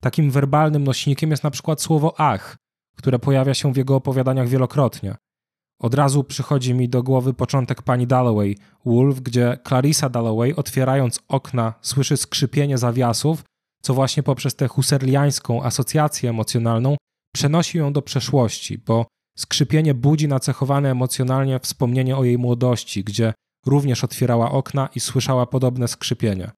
Speaker 1: Takim werbalnym nośnikiem jest na przykład słowo ach, które pojawia się w jego opowiadaniach wielokrotnie. Od razu przychodzi mi do głowy początek pani Dalloway, Wolf, gdzie Clarissa Dalloway, otwierając okna, słyszy skrzypienie zawiasów, co właśnie poprzez tę huserliańską asocjację emocjonalną przenosi ją do przeszłości, bo Skrzypienie budzi nacechowane emocjonalnie wspomnienie o jej młodości, gdzie również otwierała okna i słyszała podobne skrzypienie.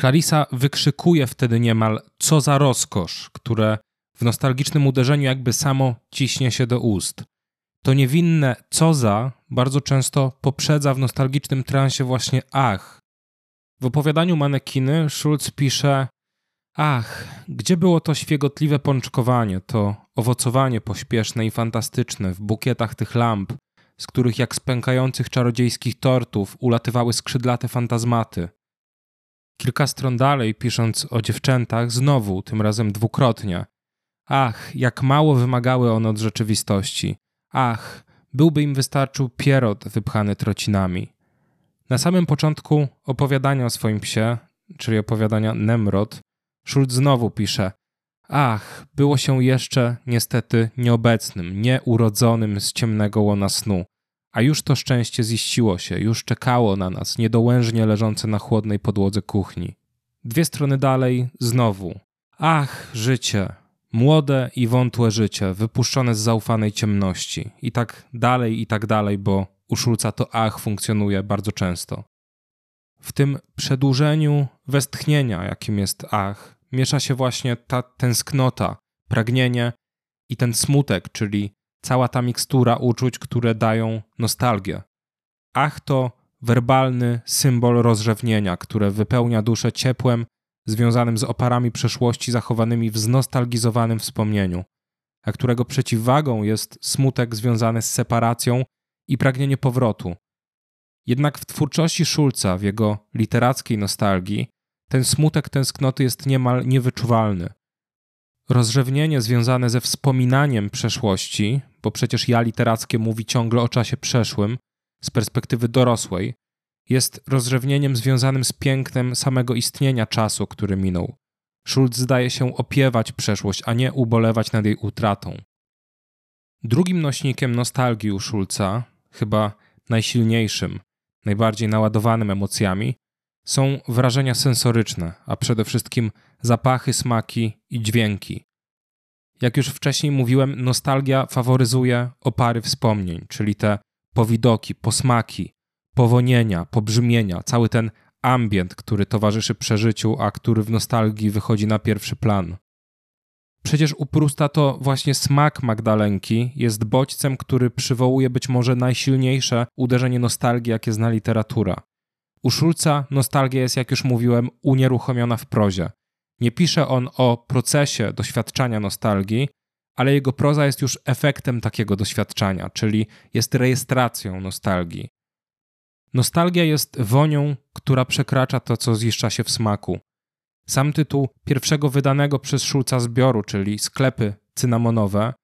Speaker 1: Clarissa wykrzykuje wtedy niemal co za rozkosz, które w nostalgicznym uderzeniu jakby samo ciśnie się do ust. To niewinne co za bardzo często poprzedza w nostalgicznym transie właśnie ach. W opowiadaniu Manekiny Schulz pisze Ach, gdzie było to świegotliwe pączkowanie, to owocowanie pośpieszne i fantastyczne w bukietach tych lamp, z których jak z pękających czarodziejskich tortów ulatywały skrzydlate fantazmaty. Kilka stron dalej, pisząc o dziewczętach, znowu, tym razem dwukrotnie. Ach, jak mało wymagały one od rzeczywistości. Ach, byłby im wystarczył pierot wypchany trocinami. Na samym początku opowiadania o swoim psie, czyli opowiadania Nemrod, Schulz znowu pisze: Ach, było się jeszcze niestety nieobecnym, nieurodzonym z ciemnego łona snu, a już to szczęście ziściło się, już czekało na nas, niedołężnie leżące na chłodnej podłodze kuchni. Dwie strony dalej znowu. Ach, życie, młode i wątłe życie, wypuszczone z zaufanej ciemności. I tak dalej, i tak dalej, bo u Szulca to ach funkcjonuje bardzo często. W tym przedłużeniu westchnienia, jakim jest ach, miesza się właśnie ta tęsknota, pragnienie i ten smutek, czyli cała ta mikstura uczuć, które dają nostalgię. Ach to werbalny symbol rozrzewnienia, które wypełnia duszę ciepłem związanym z oparami przeszłości zachowanymi w znostalgizowanym wspomnieniu, a którego przeciwwagą jest smutek związany z separacją i pragnienie powrotu. Jednak w twórczości Szulca, w jego literackiej nostalgii, ten smutek tęsknoty jest niemal niewyczuwalny. Rozrzewnienie związane ze wspominaniem przeszłości, bo przecież ja literackie mówi ciągle o czasie przeszłym, z perspektywy dorosłej, jest rozrzewnieniem związanym z pięknem samego istnienia czasu, który minął. Schulz zdaje się opiewać przeszłość, a nie ubolewać nad jej utratą. Drugim nośnikiem nostalgii u Schulza, chyba najsilniejszym, najbardziej naładowanym emocjami, są wrażenia sensoryczne, a przede wszystkim zapachy, smaki i dźwięki. Jak już wcześniej mówiłem, nostalgia faworyzuje opary wspomnień, czyli te powidoki, posmaki, powonienia, pobrzmienia, cały ten ambient, który towarzyszy przeżyciu, a który w nostalgii wychodzi na pierwszy plan. Przecież u Prusta to właśnie smak Magdalenki jest bodźcem, który przywołuje być może najsilniejsze uderzenie nostalgii, jakie zna literatura. U Szulca nostalgia jest, jak już mówiłem, unieruchomiona w prozie. Nie pisze on o procesie doświadczania nostalgii, ale jego proza jest już efektem takiego doświadczenia, czyli jest rejestracją nostalgii. Nostalgia jest wonią, która przekracza to, co ziszcza się w smaku. Sam tytuł pierwszego wydanego przez Szulca zbioru, czyli sklepy cynamonowe,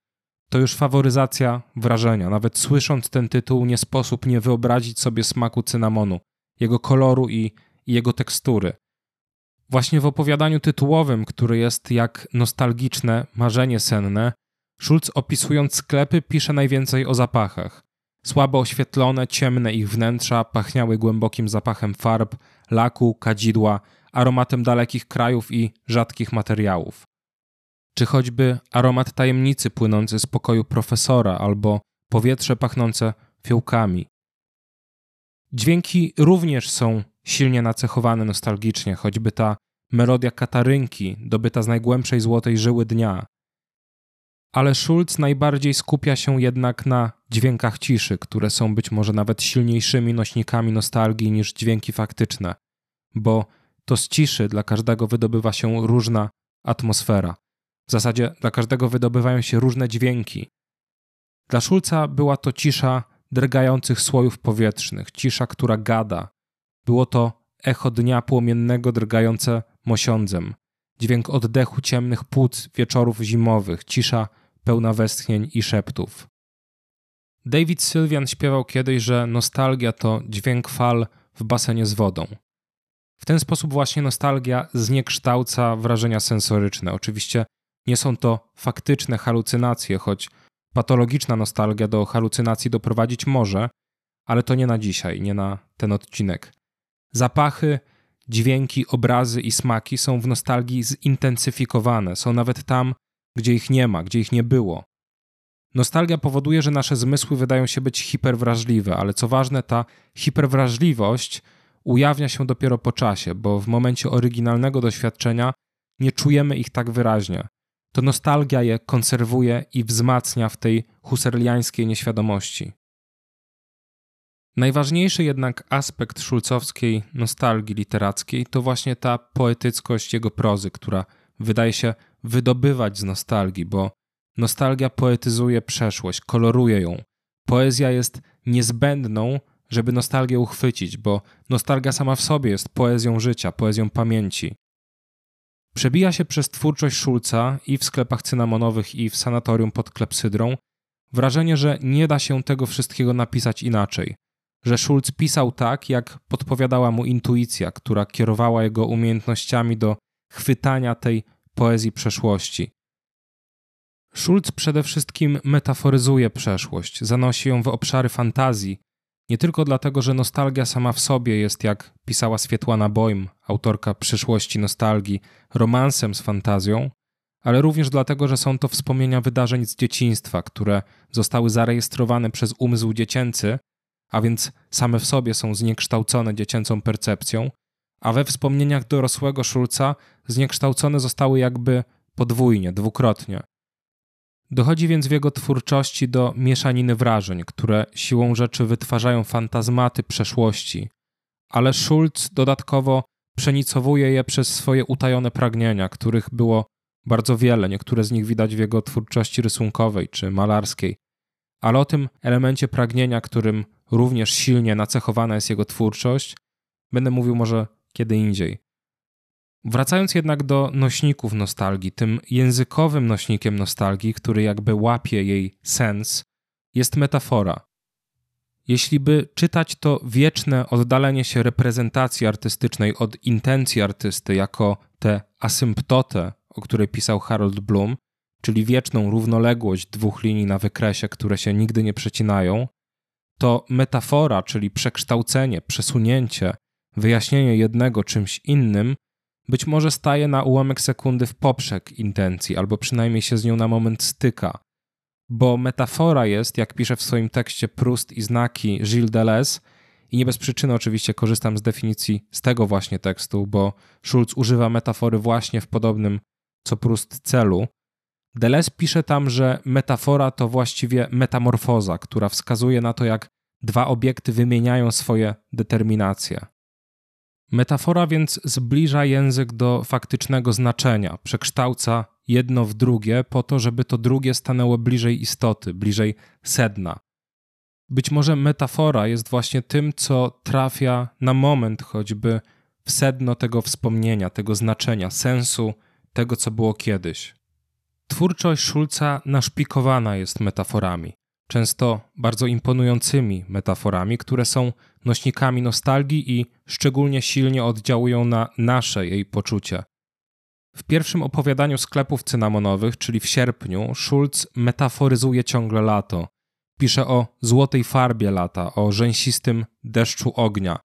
Speaker 1: to już faworyzacja wrażenia. Nawet słysząc ten tytuł, nie sposób nie wyobrazić sobie smaku cynamonu jego koloru i, i jego tekstury. Właśnie w opowiadaniu tytułowym, który jest jak nostalgiczne marzenie senne, Schulz opisując sklepy pisze najwięcej o zapachach. Słabo oświetlone, ciemne ich wnętrza pachniały głębokim zapachem farb, laku, kadzidła, aromatem dalekich krajów i rzadkich materiałów. Czy choćby aromat tajemnicy płynący z pokoju profesora albo powietrze pachnące fiołkami. Dźwięki również są silnie nacechowane nostalgicznie, choćby ta melodia katarynki dobyta z najgłębszej złotej żyły dnia. Ale Schulz najbardziej skupia się jednak na dźwiękach ciszy, które są być może nawet silniejszymi nośnikami nostalgii niż dźwięki faktyczne, bo to z ciszy dla każdego wydobywa się różna atmosfera. W zasadzie dla każdego wydobywają się różne dźwięki. Dla Schulza była to cisza drgających słojów powietrznych, cisza, która gada. Było to echo dnia płomiennego drgające mosiądzem, dźwięk oddechu ciemnych płuc wieczorów zimowych, cisza pełna westchnień i szeptów. David Sylwian śpiewał kiedyś, że nostalgia to dźwięk fal w basenie z wodą. W ten sposób właśnie nostalgia zniekształca wrażenia sensoryczne. Oczywiście nie są to faktyczne halucynacje, choć patologiczna nostalgia do halucynacji doprowadzić może, ale to nie na dzisiaj, nie na ten odcinek. Zapachy, dźwięki, obrazy i smaki są w nostalgii zintensyfikowane, są nawet tam, gdzie ich nie ma, gdzie ich nie było. Nostalgia powoduje, że nasze zmysły wydają się być hiperwrażliwe, ale co ważne, ta hiperwrażliwość ujawnia się dopiero po czasie, bo w momencie oryginalnego doświadczenia nie czujemy ich tak wyraźnie. To nostalgia je konserwuje i wzmacnia w tej husserliańskiej nieświadomości. Najważniejszy jednak aspekt szulcowskiej nostalgii literackiej to właśnie ta poetyckość jego prozy, która wydaje się wydobywać z nostalgii, bo nostalgia poetyzuje przeszłość, koloruje ją. Poezja jest niezbędną, żeby nostalgię uchwycić, bo nostalgia sama w sobie jest poezją życia, poezją pamięci. Przebija się przez twórczość Szulca i w sklepach cynamonowych, i w sanatorium pod klepsydrą wrażenie, że nie da się tego wszystkiego napisać inaczej, że Schulz pisał tak, jak podpowiadała mu intuicja, która kierowała jego umiejętnościami do chwytania tej poezji przeszłości. Schulz przede wszystkim metaforyzuje przeszłość, zanosi ją w obszary fantazji, nie tylko dlatego, że nostalgia sama w sobie jest, jak pisała Swietłana Boym, autorka przyszłości nostalgii, romansem z fantazją, ale również dlatego, że są to wspomnienia wydarzeń z dzieciństwa, które zostały zarejestrowane przez umysł dziecięcy, a więc same w sobie są zniekształcone dziecięcą percepcją, a we wspomnieniach dorosłego Szulca zniekształcone zostały jakby podwójnie, dwukrotnie. Dochodzi więc w jego twórczości do mieszaniny wrażeń, które siłą rzeczy wytwarzają fantazmaty przeszłości, ale Schulz dodatkowo przenicowuje je przez swoje utajone pragnienia, których było bardzo wiele. Niektóre z nich widać w jego twórczości rysunkowej czy malarskiej. Ale o tym elemencie pragnienia, którym również silnie nacechowana jest jego twórczość, będę mówił może kiedy indziej. Wracając jednak do nośników nostalgii, tym językowym nośnikiem nostalgii, który jakby łapie jej sens, jest metafora. Jeśli by czytać to wieczne oddalenie się reprezentacji artystycznej od intencji artysty jako tę asymptotę, o której pisał Harold Bloom, czyli wieczną równoległość dwóch linii na wykresie, które się nigdy nie przecinają, to metafora, czyli przekształcenie, przesunięcie, wyjaśnienie jednego czymś innym, być może staje na ułamek sekundy w poprzek intencji, albo przynajmniej się z nią na moment styka. Bo metafora jest, jak pisze w swoim tekście Proust i znaki Gilles Deleuze, i nie bez przyczyny oczywiście korzystam z definicji z tego właśnie tekstu, bo Schulz używa metafory właśnie w podobnym co Proust celu. Deleuze pisze tam, że metafora to właściwie metamorfoza, która wskazuje na to, jak dwa obiekty wymieniają swoje determinacje. Metafora więc zbliża język do faktycznego znaczenia, przekształca jedno w drugie po to, żeby to drugie stanęło bliżej istoty, bliżej sedna. Być może metafora jest właśnie tym, co trafia na moment choćby w sedno tego wspomnienia, tego znaczenia, sensu tego, co było kiedyś. Twórczość Szulca naszpikowana jest metaforami często bardzo imponującymi metaforami, które są nośnikami nostalgii i szczególnie silnie oddziałują na nasze jej poczucie. W pierwszym opowiadaniu sklepów cynamonowych, czyli w sierpniu, Schulz metaforyzuje ciągle lato. Pisze o złotej farbie lata, o rzęsistym deszczu ognia.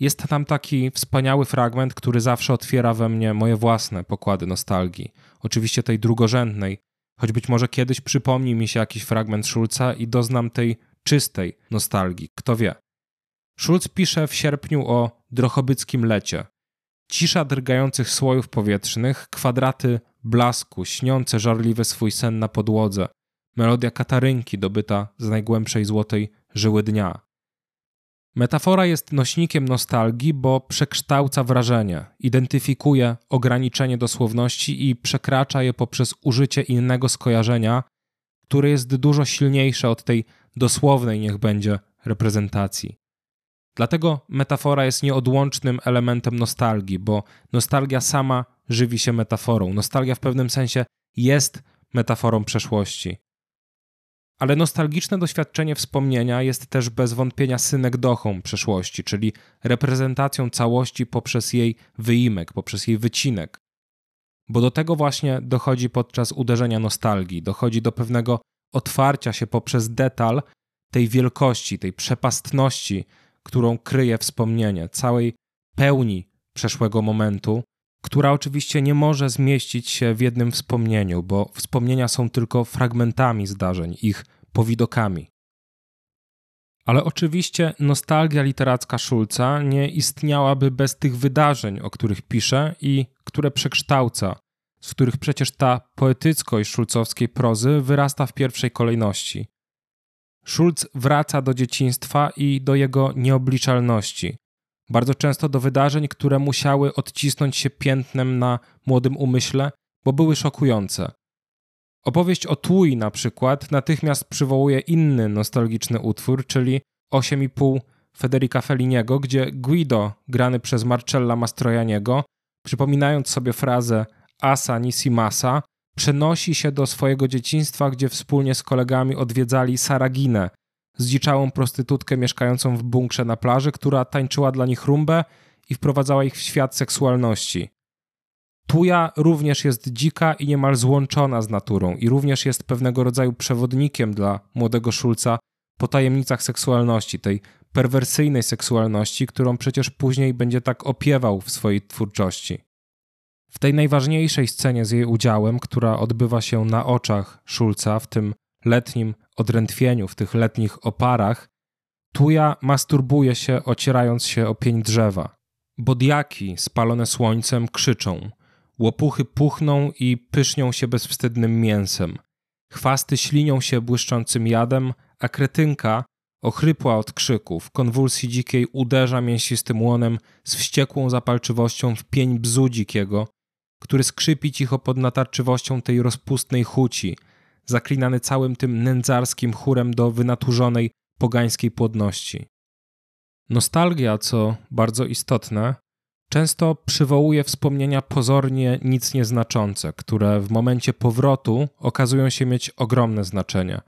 Speaker 1: Jest tam taki wspaniały fragment, który zawsze otwiera we mnie moje własne pokłady nostalgii. Oczywiście tej drugorzędnej, choć być może kiedyś przypomni mi się jakiś fragment Schulza i doznam tej czystej nostalgii, kto wie. Schulz pisze w sierpniu o drochobyckim lecie. Cisza drgających słojów powietrznych, kwadraty blasku, śniące żarliwe swój sen na podłodze, melodia katarynki dobyta z najgłębszej złotej żyły dnia. Metafora jest nośnikiem nostalgii, bo przekształca wrażenie, identyfikuje ograniczenie dosłowności i przekracza je poprzez użycie innego skojarzenia, które jest dużo silniejsze od tej dosłownej, niech będzie, reprezentacji. Dlatego metafora jest nieodłącznym elementem nostalgii, bo nostalgia sama żywi się metaforą. Nostalgia w pewnym sensie jest metaforą przeszłości. Ale nostalgiczne doświadczenie wspomnienia jest też bez wątpienia synekdochą przeszłości, czyli reprezentacją całości poprzez jej wyimek, poprzez jej wycinek. Bo do tego właśnie dochodzi podczas uderzenia nostalgii, dochodzi do pewnego otwarcia się poprzez detal tej wielkości, tej przepastności, którą kryje wspomnienie, całej pełni przeszłego momentu, która oczywiście nie może zmieścić się w jednym wspomnieniu, bo wspomnienia są tylko fragmentami zdarzeń, ich powidokami. Ale oczywiście nostalgia literacka Schulza nie istniałaby bez tych wydarzeń, o których pisze i które przekształca, z których przecież ta poetyckość szulcowskiej prozy wyrasta w pierwszej kolejności. Schulz wraca do dzieciństwa i do jego nieobliczalności, bardzo często do wydarzeń, które musiały odcisnąć się piętnem na młodym umyśle, bo były szokujące. Opowieść o Tui na przykład natychmiast przywołuje inny nostalgiczny utwór, czyli 8,5 Federica Felliniego, gdzie Guido, grany przez Marcella Mastrojaniego, przypominając sobie frazę Asa nisi masa, przenosi się do swojego dzieciństwa, gdzie wspólnie z kolegami odwiedzali Saraginę, zdziczałą prostytutkę mieszkającą w bunkrze na plaży, która tańczyła dla nich rumbę i wprowadzała ich w świat seksualności. Tuja również jest dzika i niemal złączona z naturą i również jest pewnego rodzaju przewodnikiem dla młodego Szulca po tajemnicach seksualności, tej perwersyjnej seksualności, którą przecież później będzie tak opiewał w swojej twórczości. W tej najważniejszej scenie z jej udziałem, która odbywa się na oczach Szulca w tym letnim odrętwieniu, w tych letnich oparach, Tuja masturbuje się, ocierając się o pień drzewa. Bodiaki spalone słońcem krzyczą. Łopuchy puchną i pysznią się bezwstydnym mięsem. Chwasty ślinią się błyszczącym jadem, a kretynka, ochrypła od krzyków, konwulsji dzikiej uderza mięsistym łonem z wściekłą zapalczywością w pień bzu dzikiego, który skrzypi cicho pod natarczywością tej rozpustnej chuci, zaklinany całym tym nędzarskim chórem do wynaturzonej pogańskiej płodności. Nostalgia, co bardzo istotne, często przywołuje wspomnienia pozornie nic nieznaczące, które w momencie powrotu okazują się mieć ogromne znaczenie.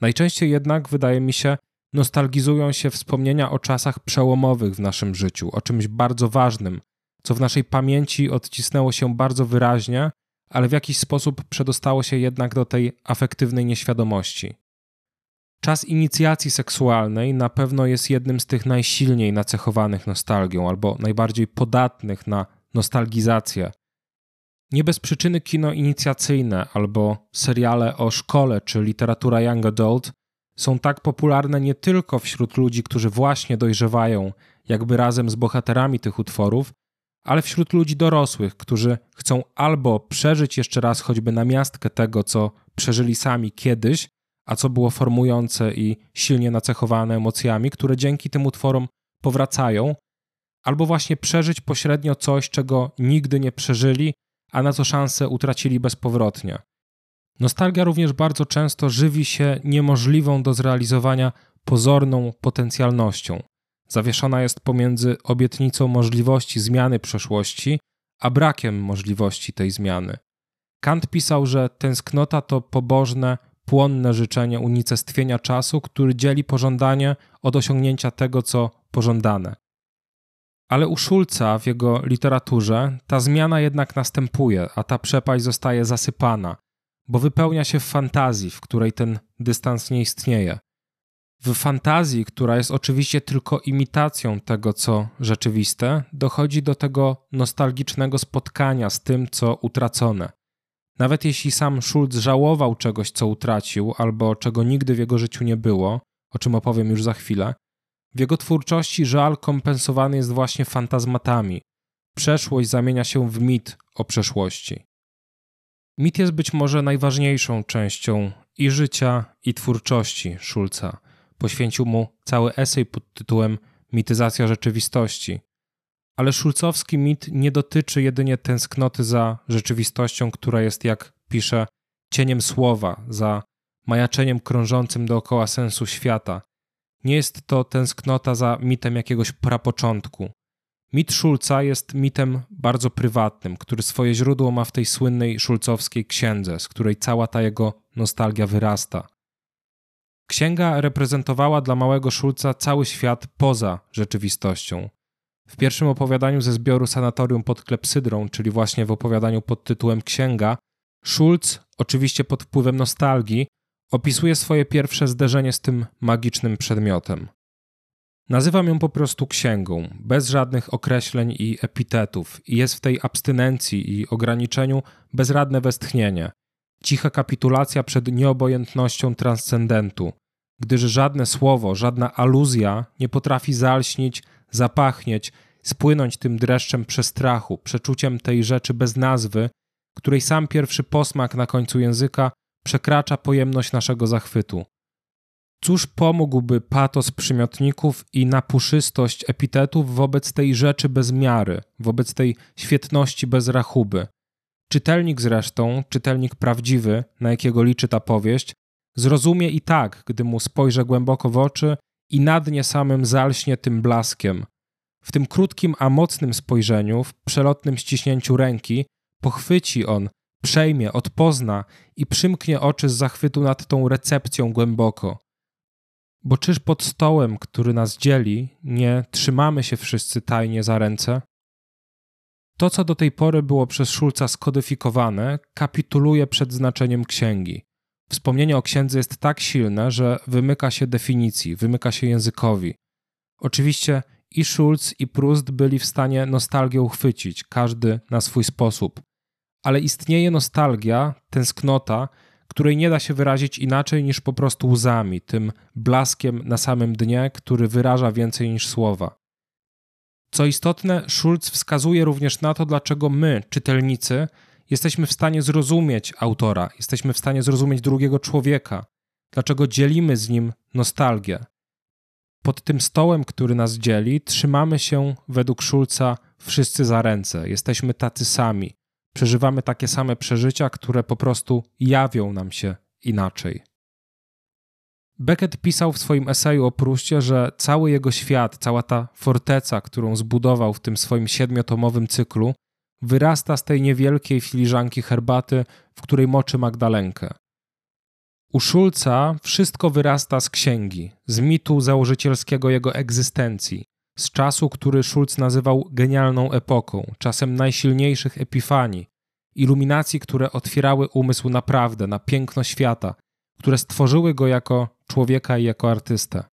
Speaker 1: Najczęściej jednak, wydaje mi się, nostalgizują się wspomnienia o czasach przełomowych w naszym życiu, o czymś bardzo ważnym, co w naszej pamięci odcisnęło się bardzo wyraźnie ale w jakiś sposób przedostało się jednak do tej afektywnej nieświadomości. Czas inicjacji seksualnej na pewno jest jednym z tych najsilniej nacechowanych nostalgią albo najbardziej podatnych na nostalgizację. Nie bez przyczyny kino inicjacyjne albo seriale o szkole czy literatura young adult są tak popularne nie tylko wśród ludzi, którzy właśnie dojrzewają, jakby razem z bohaterami tych utworów, ale wśród ludzi dorosłych, którzy chcą albo przeżyć jeszcze raz choćby na miastkę tego, co przeżyli sami kiedyś, a co było formujące i silnie nacechowane emocjami, które dzięki tym utworom powracają, albo właśnie przeżyć pośrednio coś, czego nigdy nie przeżyli, a na co szansę utracili bezpowrotnie. Nostalgia również bardzo często żywi się niemożliwą do zrealizowania pozorną potencjalnością zawieszona jest pomiędzy obietnicą możliwości zmiany przeszłości, a brakiem możliwości tej zmiany. Kant pisał, że tęsknota to pobożne, płonne życzenie unicestwienia czasu, który dzieli pożądanie od osiągnięcia tego, co pożądane. Ale u Szulca w jego literaturze ta zmiana jednak następuje, a ta przepaść zostaje zasypana, bo wypełnia się w fantazji, w której ten dystans nie istnieje. W fantazji, która jest oczywiście tylko imitacją tego, co rzeczywiste, dochodzi do tego nostalgicznego spotkania z tym, co utracone. Nawet jeśli sam Schulz żałował czegoś, co utracił, albo czego nigdy w jego życiu nie było, o czym opowiem już za chwilę, w jego twórczości żal kompensowany jest właśnie fantazmatami. Przeszłość zamienia się w mit o przeszłości. Mit jest być może najważniejszą częścią i życia, i twórczości Schulza. Poświęcił mu cały esej pod tytułem Mityzacja rzeczywistości. Ale szulcowski mit nie dotyczy jedynie tęsknoty za rzeczywistością, która jest, jak pisze, cieniem słowa, za majaczeniem krążącym dookoła sensu świata. Nie jest to tęsknota za mitem jakiegoś prapoczątku. Mit Szulca jest mitem bardzo prywatnym, który swoje źródło ma w tej słynnej szulcowskiej księdze, z której cała ta jego nostalgia wyrasta. Księga reprezentowała dla małego Szulca cały świat poza rzeczywistością. W pierwszym opowiadaniu ze zbioru Sanatorium pod Klepsydrą, czyli właśnie w opowiadaniu pod tytułem Księga, Schulz, oczywiście pod wpływem nostalgii, opisuje swoje pierwsze zderzenie z tym magicznym przedmiotem. Nazywam ją po prostu księgą, bez żadnych określeń i epitetów, i jest w tej abstynencji i ograniczeniu bezradne westchnienie, cicha kapitulacja przed nieobojętnością transcendentu, gdyż żadne słowo, żadna aluzja nie potrafi zalśnić, zapachnieć, spłynąć tym dreszczem przestrachu, przeczuciem tej rzeczy bez nazwy, której sam pierwszy posmak na końcu języka przekracza pojemność naszego zachwytu. Cóż pomógłby patos przymiotników i napuszystość epitetów wobec tej rzeczy bez miary, wobec tej świetności bez rachuby? Czytelnik zresztą, czytelnik prawdziwy, na jakiego liczy ta powieść, zrozumie i tak, gdy mu spojrzę głęboko w oczy i nad nie samym zalśnie tym blaskiem. W tym krótkim, a mocnym spojrzeniu, w przelotnym ściśnięciu ręki, pochwyci on, przejmie, odpozna i przymknie oczy z zachwytu nad tą recepcją głęboko. Bo czyż pod stołem, który nas dzieli, nie trzymamy się wszyscy tajnie za ręce? To, co do tej pory było przez Szulca skodyfikowane, kapituluje przed znaczeniem księgi. Wspomnienie o księdze jest tak silne, że wymyka się definicji, wymyka się językowi. Oczywiście i Schulz, i Proust byli w stanie nostalgię uchwycić, każdy na swój sposób. Ale istnieje nostalgia, tęsknota, której nie da się wyrazić inaczej niż po prostu łzami, tym blaskiem na samym dnie, który wyraża więcej niż słowa. Co istotne, Schulz wskazuje również na to, dlaczego my, czytelnicy, jesteśmy w stanie zrozumieć autora, jesteśmy w stanie zrozumieć drugiego człowieka, dlaczego dzielimy z nim nostalgię. Pod tym stołem, który nas dzieli, trzymamy się według Schulza wszyscy za ręce, jesteśmy tacy sami, przeżywamy takie same przeżycia, które po prostu jawią nam się inaczej. Beckett pisał w swoim eseju o Pruście, że cały jego świat, cała ta forteca, którą zbudował w tym swoim siedmiotomowym cyklu, wyrasta z tej niewielkiej filiżanki herbaty, w której moczy Magdalenkę. U Szulca wszystko wyrasta z księgi, z mitu założycielskiego jego egzystencji, z czasu, który Schulz nazywał genialną epoką, czasem najsilniejszych epifanii, iluminacji, które otwierały umysł naprawdę na piękno świata, które stworzyły go jako człowieka i jako artystę.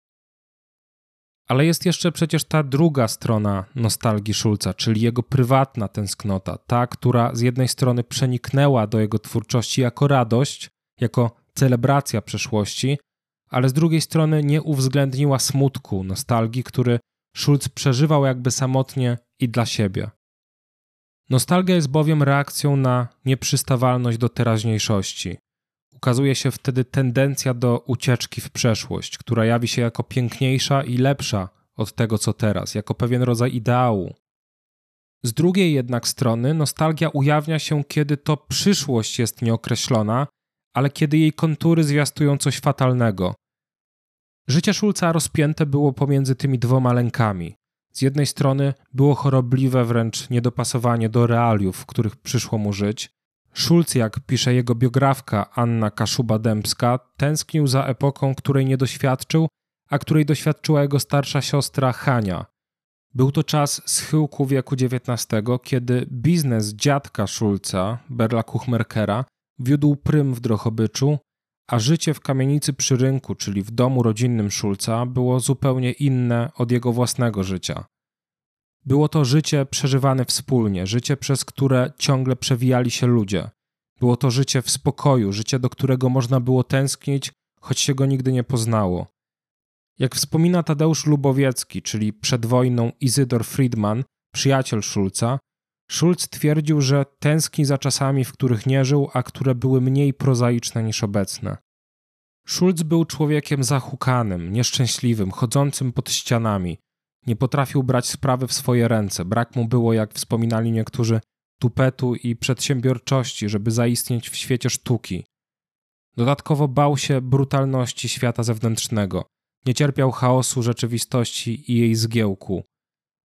Speaker 1: Ale jest jeszcze przecież ta druga strona nostalgii Schulza, czyli jego prywatna tęsknota, ta, która z jednej strony przeniknęła do jego twórczości jako radość, jako celebracja przeszłości, ale z drugiej strony nie uwzględniła smutku, nostalgii, który Schulz przeżywał jakby samotnie i dla siebie. Nostalgia jest bowiem reakcją na nieprzystawalność do teraźniejszości. Ukazuje się wtedy tendencja do ucieczki w przeszłość, która jawi się jako piękniejsza i lepsza od tego, co teraz, jako pewien rodzaj ideału. Z drugiej jednak strony, nostalgia ujawnia się, kiedy to przyszłość jest nieokreślona, ale kiedy jej kontury zwiastują coś fatalnego. Życie Szulca rozpięte było pomiędzy tymi dwoma lękami. Z jednej strony było chorobliwe wręcz niedopasowanie do realiów, w których przyszło mu żyć. Schulz, jak pisze jego biografka Anna Kaszuba-Dębska, tęsknił za epoką, której nie doświadczył, a której doświadczyła jego starsza siostra Hania. Był to czas schyłku wieku XIX, kiedy biznes dziadka Schulza, Berla Kuchmerkera, wiódł prym w Drohobyczu, a życie w kamienicy przy rynku, czyli w domu rodzinnym Szulca, było zupełnie inne od jego własnego życia. Było to życie przeżywane wspólnie, życie, przez które ciągle przewijali się ludzie. Było to życie w spokoju, życie, do którego można było tęsknić, choć się go nigdy nie poznało. Jak wspomina Tadeusz Lubowiecki, czyli przed wojną Izydor Friedman, przyjaciel Szulca, Schulz twierdził, że tęskni za czasami, w których nie żył, a które były mniej prozaiczne niż obecne. Schulz był człowiekiem zahukanym, nieszczęśliwym, chodzącym pod ścianami. Nie potrafił brać sprawy w swoje ręce. Brak mu było, jak wspominali niektórzy, tupetu i przedsiębiorczości, żeby zaistnieć w świecie sztuki. Dodatkowo bał się brutalności świata zewnętrznego. Nie cierpiał chaosu rzeczywistości i jej zgiełku.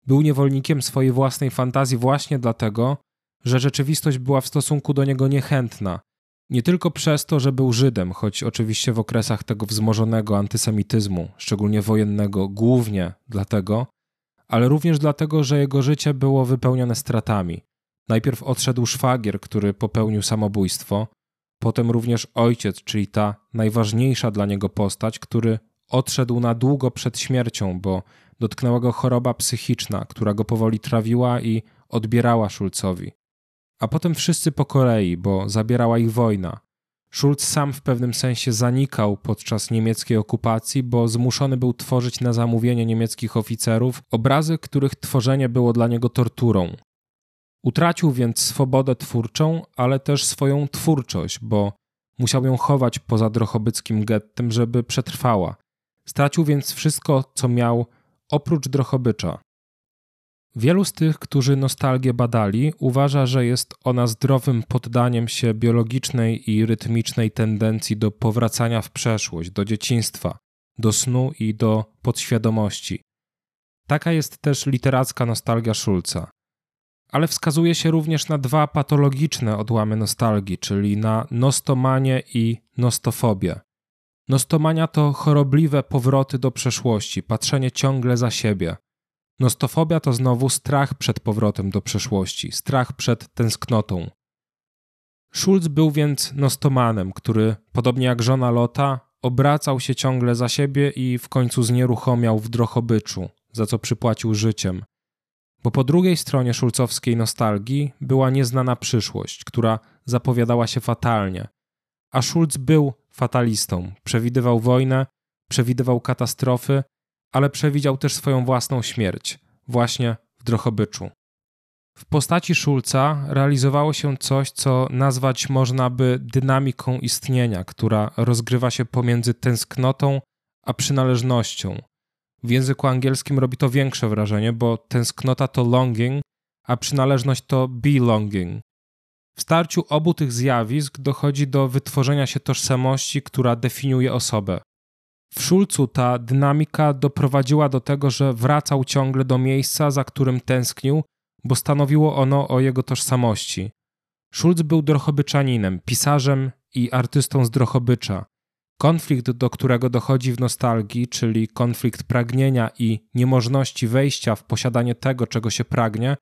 Speaker 1: Był niewolnikiem swojej własnej fantazji właśnie dlatego, że rzeczywistość była w stosunku do niego niechętna. Nie tylko przez to, że był Żydem, choć oczywiście w okresach tego wzmożonego antysemityzmu, szczególnie wojennego, głównie dlatego, ale również dlatego, że jego życie było wypełnione stratami. Najpierw odszedł szwagier, który popełnił samobójstwo, potem również ojciec, czyli ta najważniejsza dla niego postać, który odszedł na długo przed śmiercią, bo dotknęła go choroba psychiczna, która go powoli trawiła i odbierała Szulcowi. A potem wszyscy po kolei, bo zabierała ich wojna. Schulz sam w pewnym sensie zanikał podczas niemieckiej okupacji, bo zmuszony był tworzyć na zamówienie niemieckich oficerów obrazy, których tworzenie było dla niego torturą. Utracił więc swobodę twórczą, ale też swoją twórczość, bo musiał ją chować poza drochobyckim gettem, żeby przetrwała. Stracił więc wszystko, co miał oprócz Drochobycza. Wielu z tych, którzy nostalgię badali, uważa, że jest ona zdrowym poddaniem się biologicznej i rytmicznej tendencji do powracania w przeszłość, do dzieciństwa, do snu i do podświadomości. Taka jest też literacka nostalgia Schulza. Ale wskazuje się również na dwa patologiczne odłamy nostalgii, czyli na nostomanię i nostofobię. Nostomania to chorobliwe powroty do przeszłości, patrzenie ciągle za siebie. Nostofobia to znowu strach przed powrotem do przeszłości, strach przed tęsknotą. Schulz był więc nostomanem, który, podobnie jak żona Lota, obracał się ciągle za siebie i w końcu znieruchomiał w drochobyczu, za co przypłacił życiem. Bo po drugiej stronie szulcowskiej nostalgii była nieznana przyszłość, która zapowiadała się fatalnie. A Schulz był fatalistą. Przewidywał wojnę, przewidywał katastrofy, ale przewidział też swoją własną śmierć, właśnie w Drochobyczu. W postaci Szulca realizowało się coś, co nazwać można by dynamiką istnienia, która rozgrywa się pomiędzy tęsknotą a przynależnością. W języku angielskim robi to większe wrażenie, bo tęsknota to longing, a przynależność to belonging. W starciu obu tych zjawisk dochodzi do wytworzenia się tożsamości, która definiuje osobę. W Szulcu ta dynamika doprowadziła do tego, że wracał ciągle do miejsca, za którym tęsknił, bo stanowiło ono o jego tożsamości. Schulz był drochobyczaninem, pisarzem i artystą z Drochobycza. Konflikt, do którego dochodzi w nostalgii, czyli konflikt pragnienia i niemożności wejścia w posiadanie tego, czego się pragnie,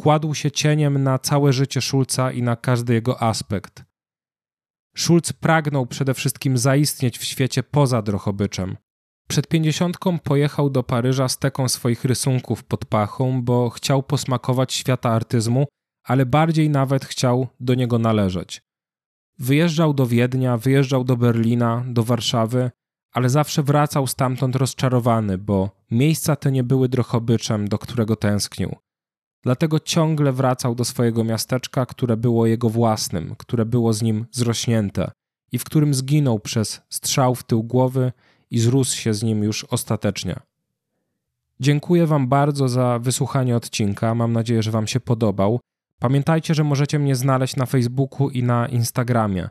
Speaker 1: kładł się cieniem na całe życie Schulza i na każdy jego aspekt. Schulz pragnął przede wszystkim zaistnieć w świecie poza Drochobyczem. Przed pięćdziesiątką pojechał do Paryża z teką swoich rysunków pod pachą, bo chciał posmakować świata artyzmu, ale bardziej nawet chciał do niego należeć. Wyjeżdżał do Wiednia, wyjeżdżał do Berlina, do Warszawy, ale zawsze wracał stamtąd rozczarowany, bo miejsca te nie były Drochobyczem, do którego tęsknił. Dlatego ciągle wracał do swojego miasteczka, które było jego własnym, które było z nim zrośnięte i w którym zginął przez strzał w tył głowy i zrósł się z nim już ostatecznie. Dziękuję Wam bardzo za wysłuchanie odcinka. Mam nadzieję, że Wam się podobał. Pamiętajcie, że możecie mnie znaleźć na Facebooku i na Instagramie.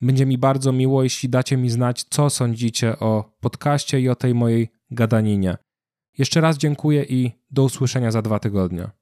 Speaker 1: Będzie mi bardzo miło, jeśli dacie mi znać, co sądzicie o podcaście i o tej mojej gadaninie. Jeszcze raz dziękuję i do usłyszenia za dwa tygodnie.